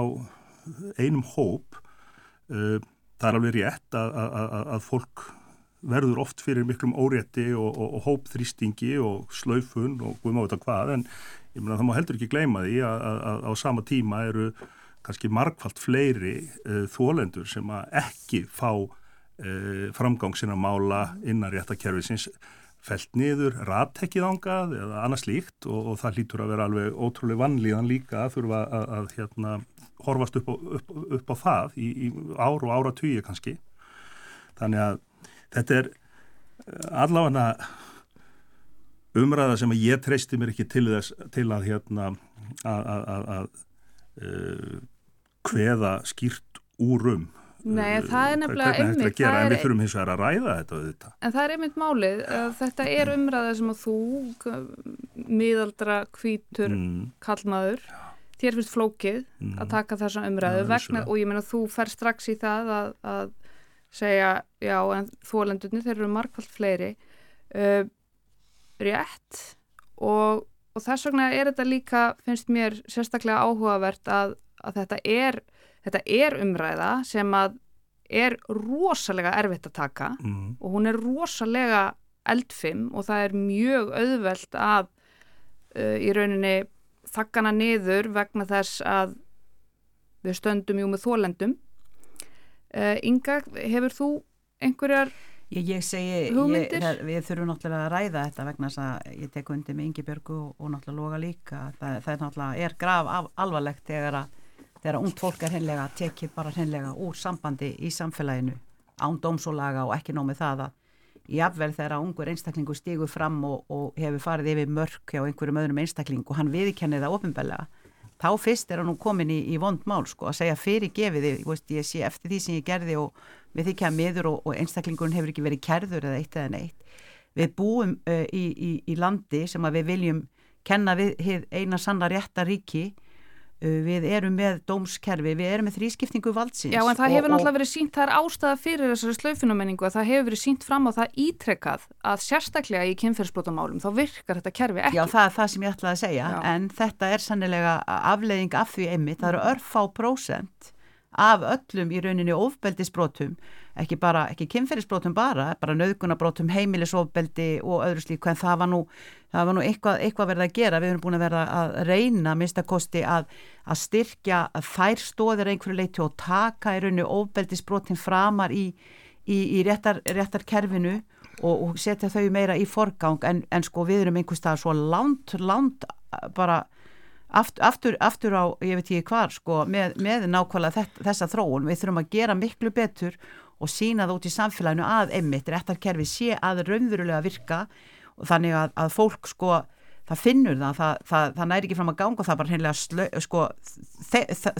einum hóp. Uh, það er alveg rétt að, að, að, fólk verður oft fyrir miklum órétti og, og, og hópþrýstingi og slaufun og við máum þetta hvað en ég meina það má heldur ekki gleyma því að á sama tíma eru kannski markvallt fleiri uh, þólendur sem að ekki fá framgang sinna mála innan réttakerfisins felt niður, rattekkið ángað eða annars líkt og, og það lítur að vera alveg ótrúlega vannlíðan líka að þurfa að, að, að hérna, horfast upp á, upp, upp á það í, í ár og ára tugi kannski. Þannig að þetta er eh, allavega umræða sem ég treysti mér ekki til þess til að hérna að, uh, hveða skýrt úrum Nei, það er nefnilega einmitt gera, En við þurfum hins vegar að ræða þetta auðvitað. En það er einmitt málið Þetta er umræða sem að þú miðaldra kvítur mm. kallmaður þér finnst flókið mm. að taka þessa umræðu ja, vegna, og ég meina þú fer strax í það að, að segja já en þólendunni þeir eru markvallt fleiri uh, rétt og, og þess vegna er þetta líka finnst mér sérstaklega áhugavert að, að þetta er þetta er umræða sem að er rosalega erfitt að taka mm. og hún er rosalega eldfim og það er mjög auðvelt að uh, í rauninni þakkana niður vegna þess að við stöndum jú með þólendum uh, Inga, hefur þú einhverjar Ég, ég segi, ég, við þurfum náttúrulega að ræða þetta vegna þess að ég tek undir með Ingi Björgu og, og náttúrulega Loga líka. Það, það er náttúrulega, er grav af, alvarlegt þegar að þegar ungt fólk er hennilega tekið bara hennilega úr sambandi í samfélaginu án dómsólaga og ekki nómið það að jáfnvel þegar ungur einstaklingu stígur fram og, og hefur farið yfir mörk hjá einhverjum öðrum einstakling og hann viðkenni það ofinbellega þá fyrst er hann nú komin í, í vond mál sko að segja fyrir gefiði ég, sé eftir því sem ég gerði og við þykja miður og, og einstaklingun hefur ekki verið kerður eða eitt eða neitt. Við búum uh, í, í, í landi sem að við viljum kenna við eina sanna rétta ríki við erum með dómskerfi, við erum með þrískiptingu valdsins. Já en það hefur og, náttúrulega verið sínt, það er ástæða fyrir þessari slaufinumenningu að það hefur verið sínt fram á það ítrekkað að sérstaklega í kynferðsbrotamálum þá virkar þetta kerfi ekki. Já það er það sem ég ætlaði að segja Já. en þetta er sannilega afleiðing af því einmitt, það eru örfá prósent af öllum í rauninni ofbeldisbrotum ekki bara, ekki kynferðisbrótum bara, bara nöðgunabrótum, heimilisofbeldi og öðru slíku en það var nú, það var nú eitthvað, eitthvað verið að gera, við erum búin að vera að reyna minnstakosti að, að styrkja þær stóðir einhverju leiti og taka í rauninu ofbeldisbrótin framar í, í, í réttar, réttarkerfinu og, og setja þau meira í forgang. En, en sko við erum einhverstað svo langt, langt bara aftur, aftur, aftur á, ég veit ekki hvar sko, með, með nákvæmlega þetta, þessa þróun. Við þurfum að gera miklu betur og sína það út í samfélaginu að einmitt réttarkerfi sé að raunverulega virka og þannig að, að fólk sko það finnur það, það, það, það næri ekki fram að ganga það bara hreinlega sko,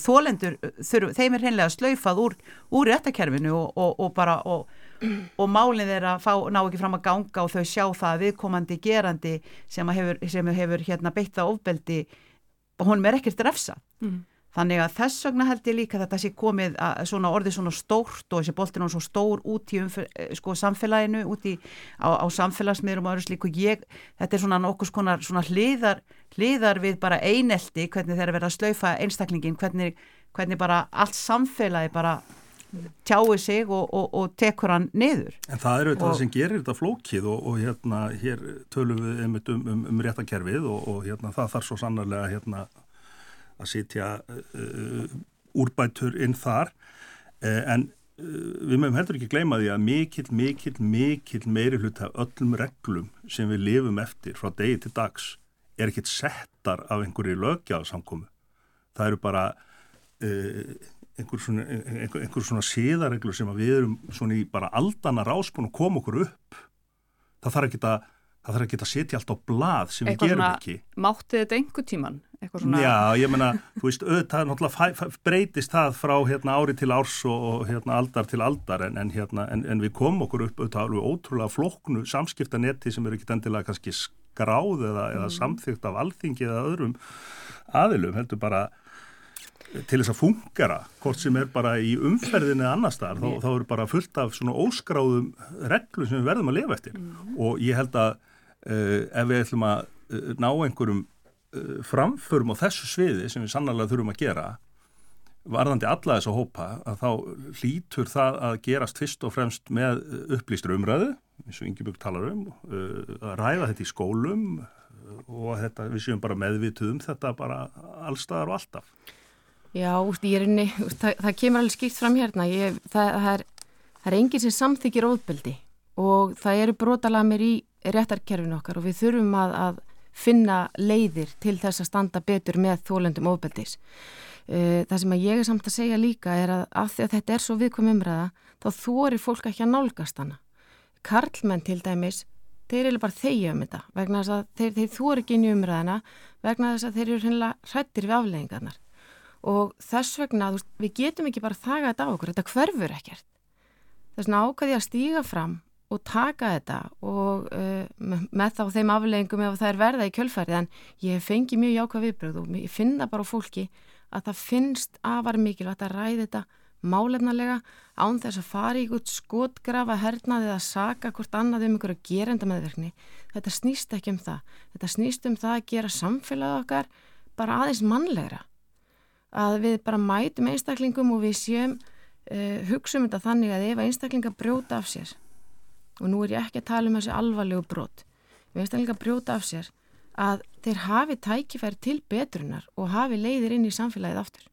þólendur, þeim er hreinlega slaufað úr, úr réttarkerfinu og, og, og bara og, og málinn er að fá, ná ekki fram að ganga og þau sjá það viðkomandi gerandi sem hefur, sem hefur hérna, beitt það ofbeldi og honum er ekkert refsa mm. Þannig að þess vegna held ég líka að þetta sé komið að svona orðið svona stórt og þessi boltin á svo stór út í umfyr, sko, samfélaginu út í, á, á samfélagsmiðrum og öðru slíku ég, þetta er svona nokkus konar svona hliðar, hliðar við bara einelti hvernig þeir eru verið að slaufa einstaklingin hvernig, hvernig bara allt samfélagi bara tjáu sig og, og, og tekur hann niður. En það eru þetta sem gerir þetta flókið og, og hérna hér tölum við um, um, um réttakerfið og hérna það þarf svo sannarlega hérna að sitja uh, úrbætur inn þar uh, en við mögum heldur ekki gleyma því að mikill, mikill, mikill meiri hlut af öllum reglum sem við lifum eftir frá degi til dags er ekkit settar af einhverju lögjaðsamkomu. Það eru bara uh, einhver svona, einhver, einhver svona síðareglu sem við erum svona í bara aldana ráspun og koma okkur upp það þarf ekki að það þarf ekki að setja allt á blað sem eitthvað við gerum svona, ekki Mátti þetta einhver tíman? Svona... Já, ég menna, þú veist, auðvitað náttúrulega breytist það frá hérna, ári til árs og, og hérna, aldar til aldar en, en, hérna, en, en við komum okkur upp auðvitað alveg ótrúlega floknu samskiptanetti sem eru ekki endilega kannski skráð eða, mm. eða samþygt af alþingi eða öðrum aðilum, heldur bara til þess að fungera, hvort sem er bara í umferðinu eða annar staðar, þá, þá eru bara fullt af svona óskráðum reglum sem við verðum að lifa eftir mm. og ég held að uh, ef við ætlum að uh, ná einhverjum framförum á þessu sviði sem við sannarlega þurfum að gera varðandi alla þess að hópa að þá hlýtur það að gerast fyrst og fremst með upplýstur umræðu eins og Ingebjörg talar um að ræða þetta í skólum og þetta, við séum bara meðvituð um þetta bara allstaðar og alltaf. Já, ég er úst, það, það kemur alveg skipt fram hérna, ég, það, það, er, er enginn sem samþykir óðbeldi og það eru brotalamir í réttarkerfinu okkar og við þurfum að, að finna leiðir til þess að standa betur með þólendum óðbeldis. Það sem ég er samt að segja líka er að af því að þetta er svo viðkom umræða, þá þórir fólk ekki að nálgast hana. Karlmenn til dæmis, þeir eru bara þeigja um þetta, vegna þess að þeir, þeir þóri ekki inn í umræðina, vegna þess að þeir eru hennilega hrættir við afleggingarnar og þess vegna, veist, við getum ekki bara þaga þetta á okkur, þetta hverfur ekkert þess vegna ákvæði að stíga fram og taka þetta og uh, með þá þeim afleggingum ef það er verða í kjölfærið en ég fengi mjög jákvæð viðbröð og ég finna bara fólki að það finnst afar mikilvægt að ræði þetta málefnalega án þess að fara í ykkur skotgrafa hernaðið að saka hvort annað um ykkur að gera enda meðverkni þetta snýst ekki um það. Þetta snýst um það að gera samfélagið okkar bara aðeins mannlegra. Að við bara mætum einstaklingum og við séum uh, hugsaum þetta þannig að ef einstaklinga brjóta af sér og nú er ég ekki að tala um þessi alvarlegu brot. Ef einstaklinga brjóta af sér að þeir hafi tækifæri til betrunar og hafi leiðir inn í samfélagið aftur.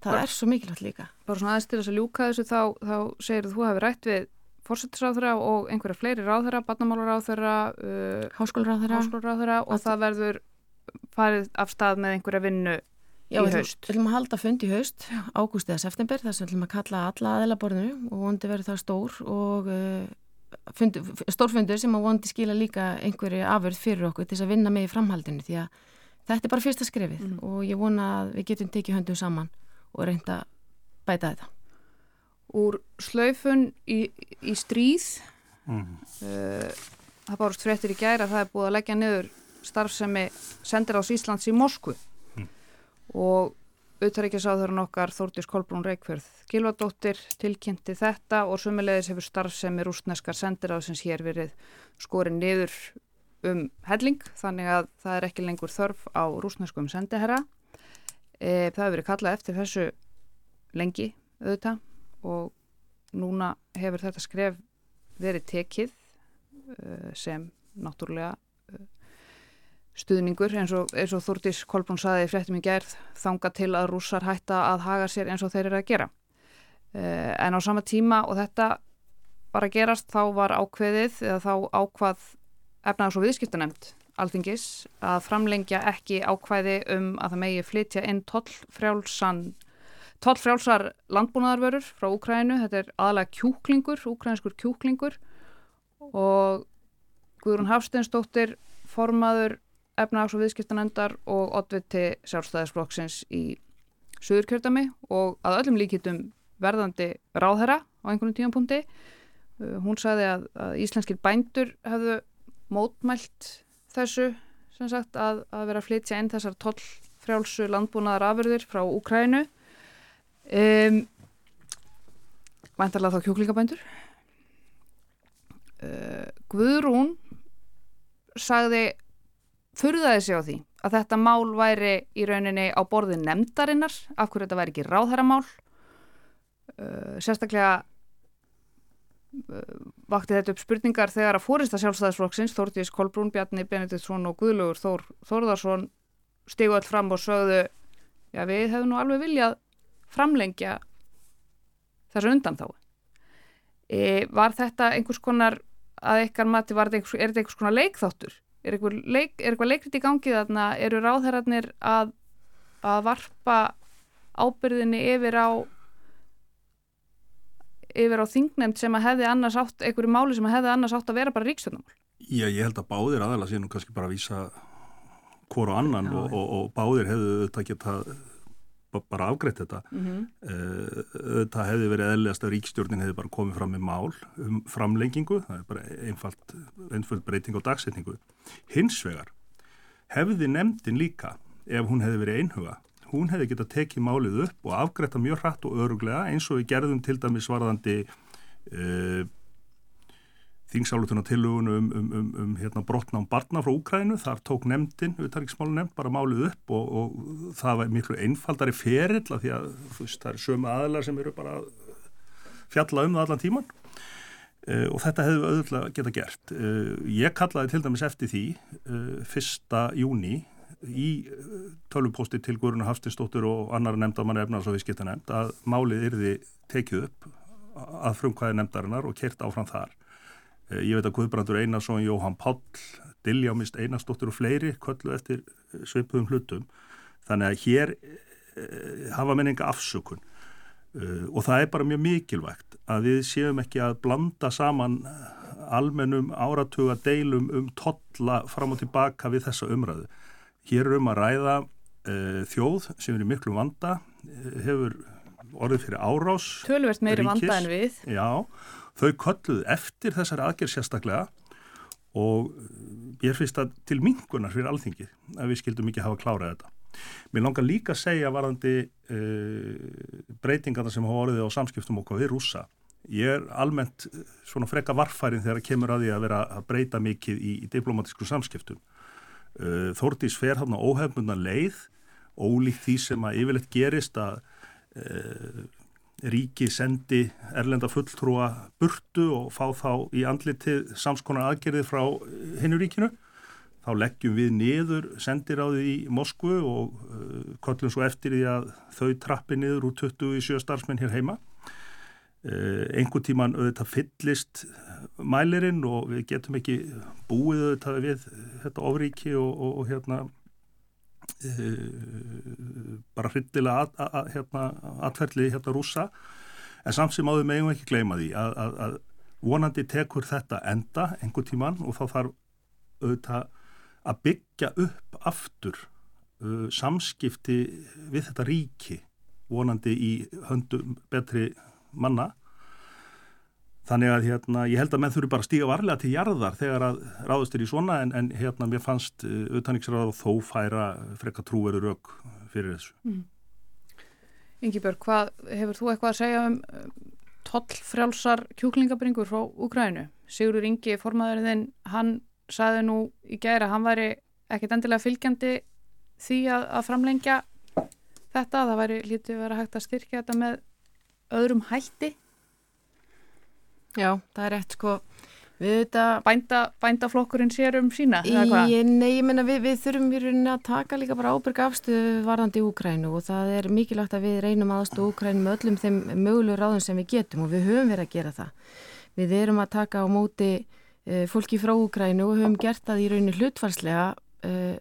Það bara, er svo mikilvægt líka. Bara svona aðeins til þess að ljúka þessu þá, þá segir þú hafi rætt við fórsettisráðura og einhverja fleiri ráðura, barnamálaráðura uh, háskólaráðura og það verður farið af stað með einhverja vinnu Já, í haust. Við ætlum að halda fund í haust, ágúst eða september, þess að við ætlum að kalla alla aðelaborðinu og vondi verður það stór og uh, stórfundur sem að vondi skila líka einhverju afurð fyrir okkur til þess að vinna með í framhaldinu því að þetta er bara fyrsta skrefið mm. og ég vona að við getum tekið höndum saman og reynda að bæta þetta. Úr slaufun í, í stríð, mm. uh, það bárust fréttir í gæra að það er búið að leggja niður starfsemi sendir ás Íslands í Moskvu og auðvitaðrikiðsáðurinn okkar Þórtís Kolbrún Reykjörð Gilvardóttir tilkynnti þetta og sumulegis hefur starfsemi rúsneskar sendiráðsins hér verið skorin niður um helling þannig að það er ekki lengur þörf á rúsneskum sendiherra. E, það hefur verið kallað eftir þessu lengi auðvitað og núna hefur þetta skref verið tekið uh, sem náttúrulega stuðningur eins og, og Þúrtís Kolbrún saði fréttum í gerð þanga til að rússar hætta að haga sér eins og þeir eru að gera. Uh, en á sama tíma og þetta var að gerast þá var ákveðið eða þá ákvað efnaðs og viðskiptanemt alþingis að framlengja ekki ákvæði um að það megi flytja inn tollfrjálsan tollfrjálsar landbúnaðarvörur frá Úkrænu, þetta er aðalega kjúklingur, úkrænskur kjúklingur. Og Guðrún Hafsteinsdóttir formaður efnags- og viðskiptanendar og oddviti sjálfstæðisflokksins í Suðurkjördami og að öllum líkitum verðandi ráðherra á einhvern tímanpunkti. Uh, hún sagði að, að íslenskir bændur hefðu mótmælt þessu sem sagt að, að vera að flytja inn þessar tollfrjálsu landbúnaðar afurðir frá Úkrænu um, Væntarlega þá kjúklingabændur uh, Guðrún sagði furðaði sig á því að þetta mál væri í rauninni á borði nefndarinnar af hverju þetta væri ekki ráðherramál. Uh, sérstaklega uh, vakti þetta upp spurningar þegar að fórista sjálfstæðisflokksins Þórtís Kolbrún, Bjarni Benediktsson og Guðlugur Þór Þórðarsson stigu all fram og sögðu já við hefum nú alveg viljað framlengja þessu undan þá e, var þetta einhvers konar að eitthvað mati var þetta einhvers, er þetta einhvers konar leikþáttur er eitthvað, leik, er eitthvað leikrit í gangi þarna? Eru ráðherrarnir að, að varpa ábyrðinni yfir á yfir á þingnemt sem að hefði annars átt einhverju máli sem að hefði annars átt að vera bara ríkstjórnumál Já, ég held að báðir aðalega sé nú kannski bara að vísa hvort og annan og, og, og báðir hefðu þetta getað bara afgreitt þetta mm -hmm. það hefði verið eðlilegast að ríkstjórnin hefði bara komið fram með mál um framlengingu, það er bara einfalt, einfalt breyting á dagsetningu hins vegar hefði nefndin líka ef hún hefði verið einhuga hún hefði getað tekið málið upp og afgreitta mjög hratt og öruglega eins og við gerðum til dæmis varðandi uh, þingsálutunar tilugun um, um, um, um hérna, brotnám barna frá Úkrænu, þar tók nefndin, auðvitaðriksmálu nefnd, bara málið upp og, og það var miklu einfaldari ferill að því að veist, það er sömu aðlar sem eru bara fjalla um það allan tíman uh, og þetta hefðu auðvitað geta gert. Uh, ég kallaði til dæmis eftir því uh, fyrsta júni í tölvupósti til Guðruna Haftinsdóttur og annar nefndamann efnars og viðskipta nefnd að málið yrði tekið upp að frumkvæði nefndarinnar og kert áfram þar. Eh, ég veit að Guðbrandur Einarsson, Jóhann Páll, Diljámist Einarsdóttir og fleiri köllu eftir eh, sveipuðum hlutum. Þannig að hér eh, hafa menninga afsökun og það er bara mjög mikilvægt að við séum ekki að blanda saman almennum áratuga deilum um totla fram og tilbaka við þessa umræðu. Hér er um að ræða þjóð sem er í miklu vanda, hefur orðið fyrir árás. Tölvert meiri vanda en við. Já, Þau kolluð eftir þessari aðgerð sérstaklega og ég finnst það til mingunar fyrir alþingið að við skildum ekki hafa klárað þetta. Mér langar líka að segja varðandi uh, breytingarna sem hafa orðið á samskiptum okkar við rúsa. Ég er almennt eh, svona freka varfærin þegar að kemur að því að vera að breyta mikið í, í diplomatísku samskiptum. Uh, Þórtís fer á óhefnuna leið, ólíkt því sem að yfirleitt gerist að uh, ríki sendi erlenda fulltrúa burtu og fá þá í andlitið samskonar aðgerðið frá hinnu ríkinu. Þá leggjum við niður sendiráðið í Moskvu og uh, kollum svo eftir því að þau trappi niður úr 27 starfsmenn hér heima. Uh, einhver tíman auðvitað fyllist mælirinn og við getum ekki búið auðvitað við þetta ofríki og, og, og hérna bara hryllilega að, að, hérna, atferðli hérna rúsa en samt sem áður meðum ekki gleyma því að, að vonandi tekur þetta enda einhver tíman og þá þarf auðvitað að byggja upp aftur uh, samskipti við þetta ríki vonandi í höndum betri manna Þannig að hérna, ég held að menn þurfi bara að stíga varlega til jarðar þegar að ráðust er í svona en, en hérna mér fannst uh, eh, auðvitaðningsráð þó færa frekka trúveru rauk fyrir þessu. Mm. Yngibjörg, hefur þú eitthvað að segja um uh, tollfrjálsar kjúklingabringur frá Ukrænu? Sigurur Ingi, formaðurinn, hann saði nú í gæra, hann væri ekkit endilega fylgjandi því að, að framlengja þetta, það væri lítið verið að hægt að styrkja þetta með öðrum hætti Já, það er rétt sko Bænda, bændaflokkurinn sér um sína? Í, nei, ég menna við, við þurfum í rauninni að taka líka bara ábyrg afstöðu varðandi Úkrænu og það er mikilvægt að við reynum aðstöðu Úkrænu með öllum þeim mögulegu ráðum sem við getum og við höfum verið að gera það. Við erum að taka á móti uh, fólki frá Úkrænu og höfum gert það í rauninni hlutfarslega, uh,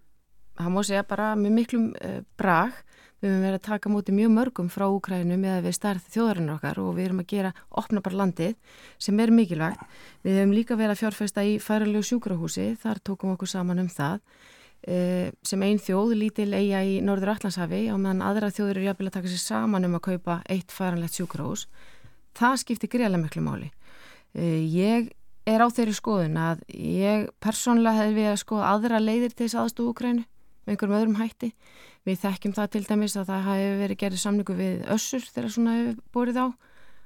það má segja bara með miklum uh, brag Við höfum verið að taka mútið mjög mörgum frá Úkrænu með að við starð þjóðarinn okkar og við erum að gera opna bara landið sem er mikilvægt. Við höfum líka verið að fjárfesta í færilegu sjúkrahúsi, þar tókum okkur saman um það eh, sem einn þjóð, lítil eiga í Norður Allandshafi og meðan aðra þjóður eru jafnvel að taka sér saman um að kaupa eitt færanlegt sjúkrahús. Það skiptir greiðlega miklu máli. Eh, ég er á þeirri skoðun að ég persónlega hef við að skoða aðra leiðir til þess aðstóð Úkrænu með einhverjum öðrum hætti Við þekkjum það til dæmis að það hafi verið gerðið samningu við össur þegar svona hefur borið á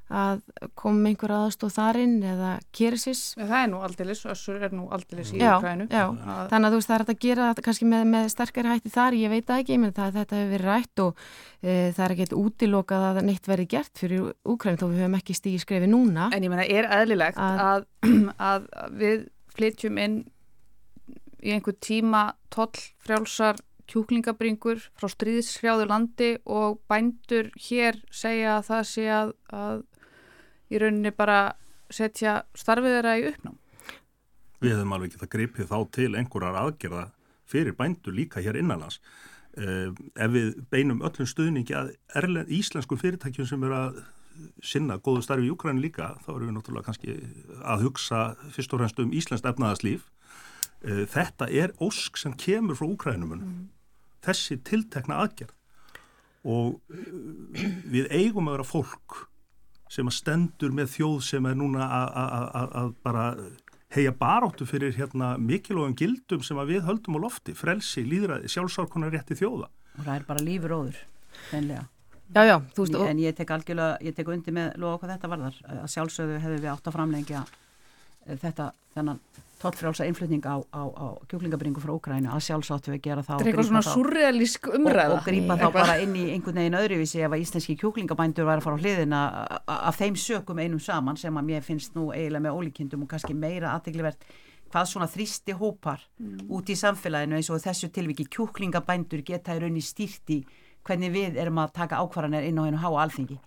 að koma einhver aðstóð þarinn eða kerisis. Það er nú aldilis, össur er nú aldilis í Ukrænu. Já, já. þannig að þú veist það er að gera kannski með, með sterkari hætti þar, ég veit ekki, ég menn það að þetta hefur verið rætt og e, það er ekkert útilokað að neitt verið gert fyrir Ukrænu þó við höfum ekki stígi skrefi núna. En ég menna er eðlilegt að, að, að við flytjum inn í einhver tíma toll frjálsar kjúklingabringur frá stríðshrjáðu landi og bændur hér segja að það sé að, að í rauninni bara setja starfið þeirra í uppnám. Við hefum alveg getað gripið þá til einhverjar aðgerða fyrir bændur líka hér innanlands. Uh, ef við beinum öllum stuðningi að erlen, íslenskum fyrirtækjum sem eru að sinna góðu starfi í Júkræn líka, þá eru við náttúrulega kannski að hugsa fyrst og fremst um íslenskt efnaðarslíf. Uh, þetta er ósk sem kemur frá Úkrænumunum. Mm þessi tiltekna aðgerð og uh, við eigum að vera fólk sem að stendur með þjóð sem er núna að bara heia baráttu fyrir hérna mikilvægum gildum sem að við höldum á lofti, frelsi, líðræði, sjálfsárkonar rétti þjóða. Og það er bara lífur óður, fennlega. Já, já, þú veist. En ég tek algjörlega, ég tek undir með loða hvað þetta varðar, að sjálfsögðu hefur við átt að framlengja eh, þetta, þennan tollfrálsa innflutning á, á, á kjúklingabringu frá Ókrænu að sjálfsáttu við gera það og grípa, og, og grípa þá bara inn í einhvern veginn öðruvísi ef að íslenski kjúklingabændur var að fara á hliðina af þeim sökum einum saman sem að mér finnst nú eiginlega með ólíkindum og kannski meira aðteglivert hvað svona þrýsti hópar mm. út í samfélaginu eins og þessu tilviki kjúklingabændur geta í raunni stýrti hvernig við erum að taka ákvarðanir inn á hennu háa alþingi.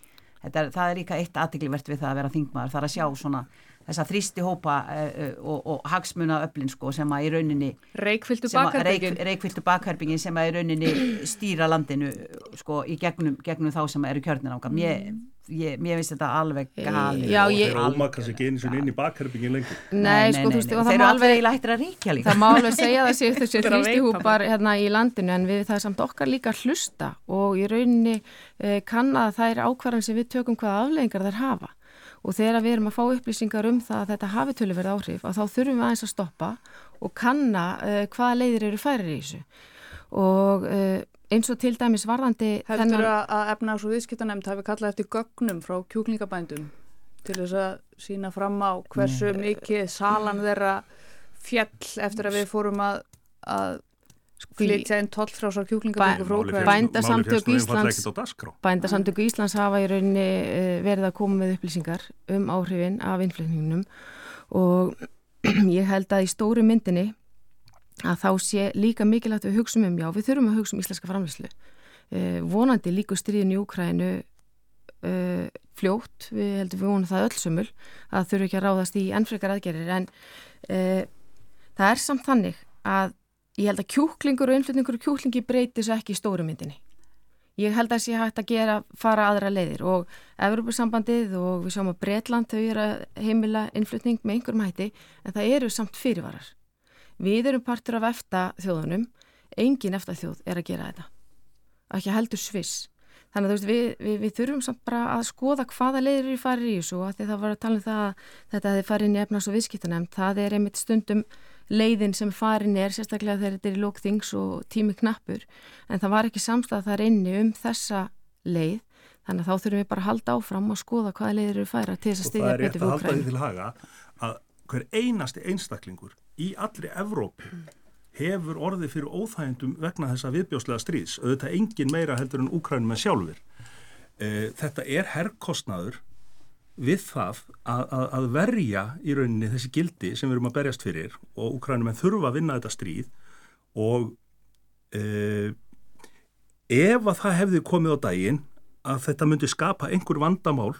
Er, það er líka eitt aðteglivert við það að vera þingmaður, það er að sjá svona þessa þrýsti hópa uh, og, og hagsmuna öflin sko sem að í rauninni reikfyltu bakherbyggin reik, bakherbyggin sem að í rauninni stýra landinu sko í gegnum, gegnum þá sem eru kjörnir ákvað mér, ég, mér finnst þetta alveg gali Já, ég, þeir ómakast ekki eins og inn í bakherbyggin lengur. Nei, nei, sko, nei, nei, þeir eru alveg í lættir að ríkja líka. Það má alveg segja þessi þessi þrýsti hópar hérna í landinu en við það er samt okkar líka hlusta og í rauninni eh, kann að það er ákvarðan sem við tökum hvaða afleggingar þær hafa og þegar við erum að fá upplýsingar um það að þetta hafi töluverð áhrif að þá þurfum við aðeins að stoppa og kanna uh, hvaða leiðir eru færir í þessu. Og uh, eins og til dæmis varðandi Heldur þennan... að efna ás og viðskiptanemnd hafi kallað eftir gögnum frá kjúklingabændum til þess að sína fram á hversu mikið salan þeirra fjall eftir að við fórum að, að flytja einn toll frá svo kjúklingaböngu frá Úkræn Bændasamtök Íslands Bændasamtök Íslands hafa í rauninni eh, verið að koma með upplýsingar um áhrifin af innflutningunum og ég held að í stóru myndinni að þá sé líka mikilvægt við hugsaum um já, við þurfum að hugsa um íslenska framleyslu eh, vonandi líku stríðin í Úkrænu eh, fljótt, við heldum við vonum það öllsumul að þurfu ekki að ráðast í ennfrekar aðgerir en eh, það er samt þannig að ég held að kjúklingur og innflutningur og kjúklingi breytir svo ekki í stóru myndinni. Ég held að það sé hægt að gera, fara aðra leiðir og Evropasambandið og við sjáum að Breitland þau eru að heimila innflutning með einhverjum hætti en það eru samt fyrirvarar. Við erum partur af efta þjóðunum, engin efta þjóð er að gera þetta. Ekki heldur sviss. Þannig að veist, við, við, við þurfum samt bara að skoða hvaða leiðir eru farið í þessu og það var að tala um það að þetta hefði farið inn í efnars og viðskiptanemnd. Það er einmitt stundum leiðin sem farin er, sérstaklega þegar þetta er í lókþings og tími knappur, en það var ekki samstað þar inni um þessa leið, þannig að þá þurfum við bara að halda áfram og skoða hvaða leiðir eru færa til þess að styðja betur Úkræn. Og það er rétt að halda því til haga að hver einasti einstaklingur í allri Evrópu hefur orðið fyrir óþægendum vegna þessa viðbjóslega stríðs, auðvitað engin meira heldur en Úkrænum en sjálfur. E, þetta er herrkostnaður við það að, að, að verja í rauninni þessi gildi sem við erum að berjast fyrir og Ukrænum en þurfa að vinna þetta stríð og e, ef að það hefði komið á daginn að þetta myndi skapa einhver vandamál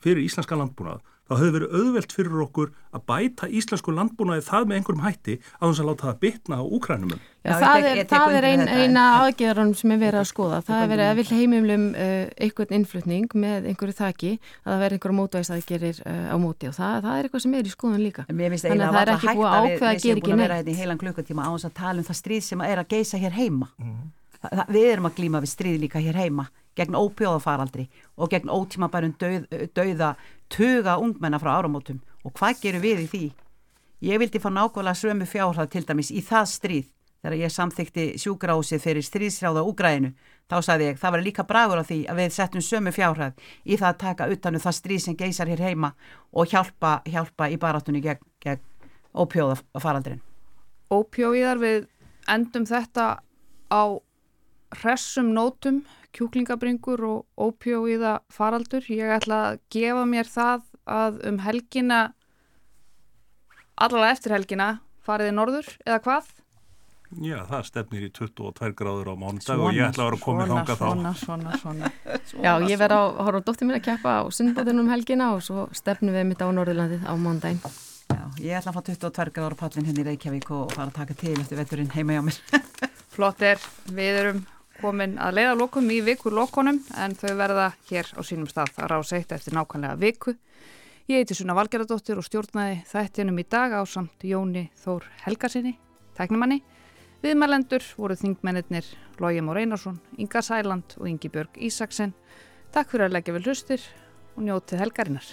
fyrir íslenska landbúnað þá hefur verið auðvelt fyrir okkur að bæta íslensku landbúnaði það með einhverjum hætti að þess að láta það bitna á úkrænumum. Já, það er, það er ein, eina aðgerðarum sem er verið að skoða. Það er verið að vil heimumlum uh, einhvern innflutning með einhverju þaki að það verið einhverju mótvægsaðgerir uh, á móti og það, það er eitthvað sem er í skoðun líka. Þannig að það er ekki búið ákveð að gera ekki neitt. Við séum búin að vera hérna í heilan klukkutíma á þess að tala um það stríð sem er að geisa hér heima. Mm. Það, við erum að glíma við stríð líka hér heima gegn ópjóðafaraldri og gegn ótímabærum döð, döða tuga ungmenna frá áramótum. Og hvað gerum við í því? Ég vildi fá nákvæmlega sömu fjárhæð til dæmis í það stríð. Þegar ég samþykti sjúgrásið fyrir stríðsráða úgræðinu þá sagði ég það var líka bragur á því að við settum sömu fjárhæð í það að taka utanu það stríð sem geysar hér heima og hjálpa, hjálpa í barátunni gegn, gegn ópjóðafaraldrin Ópjóðar við endum þetta á hressum nótum kjúklingabringur og ópjóiða faraldur. Ég ætla að gefa mér það að um helgina, allavega eftir helgina, fariði norður eða hvað? Já, það stefnir í 22 gráður á mánudag og ég ætla að vera að koma í þanga þá. Svona, svona, svona. Já, ég verð að horfa dóttir mín að keppa á sundbóðunum um helgina og svo stefnum við mitt á Norðurlandið á mánudaginn. Já, ég ætla að fá 22 gráður á pallin hérna í Reykjavík og fara að taka til eftir veturinn heima hjá mér. Flott er, við erum komin að leiða lokum í viku lokonum en þau verða hér á sínum stað að rása eitt eftir nákvæmlega viku. Ég heiti Sunna Valgeradóttir og stjórnaði þættinum í dag á samt Jóni Þór Helgarsinni, tæknumanni. Viðmælendur voru þingmennir Lógi Mór Einarsson, Inga Sæland og Ingi Björg Ísaksen. Takk fyrir að leggja vel hlustir og njótið helgarinnar.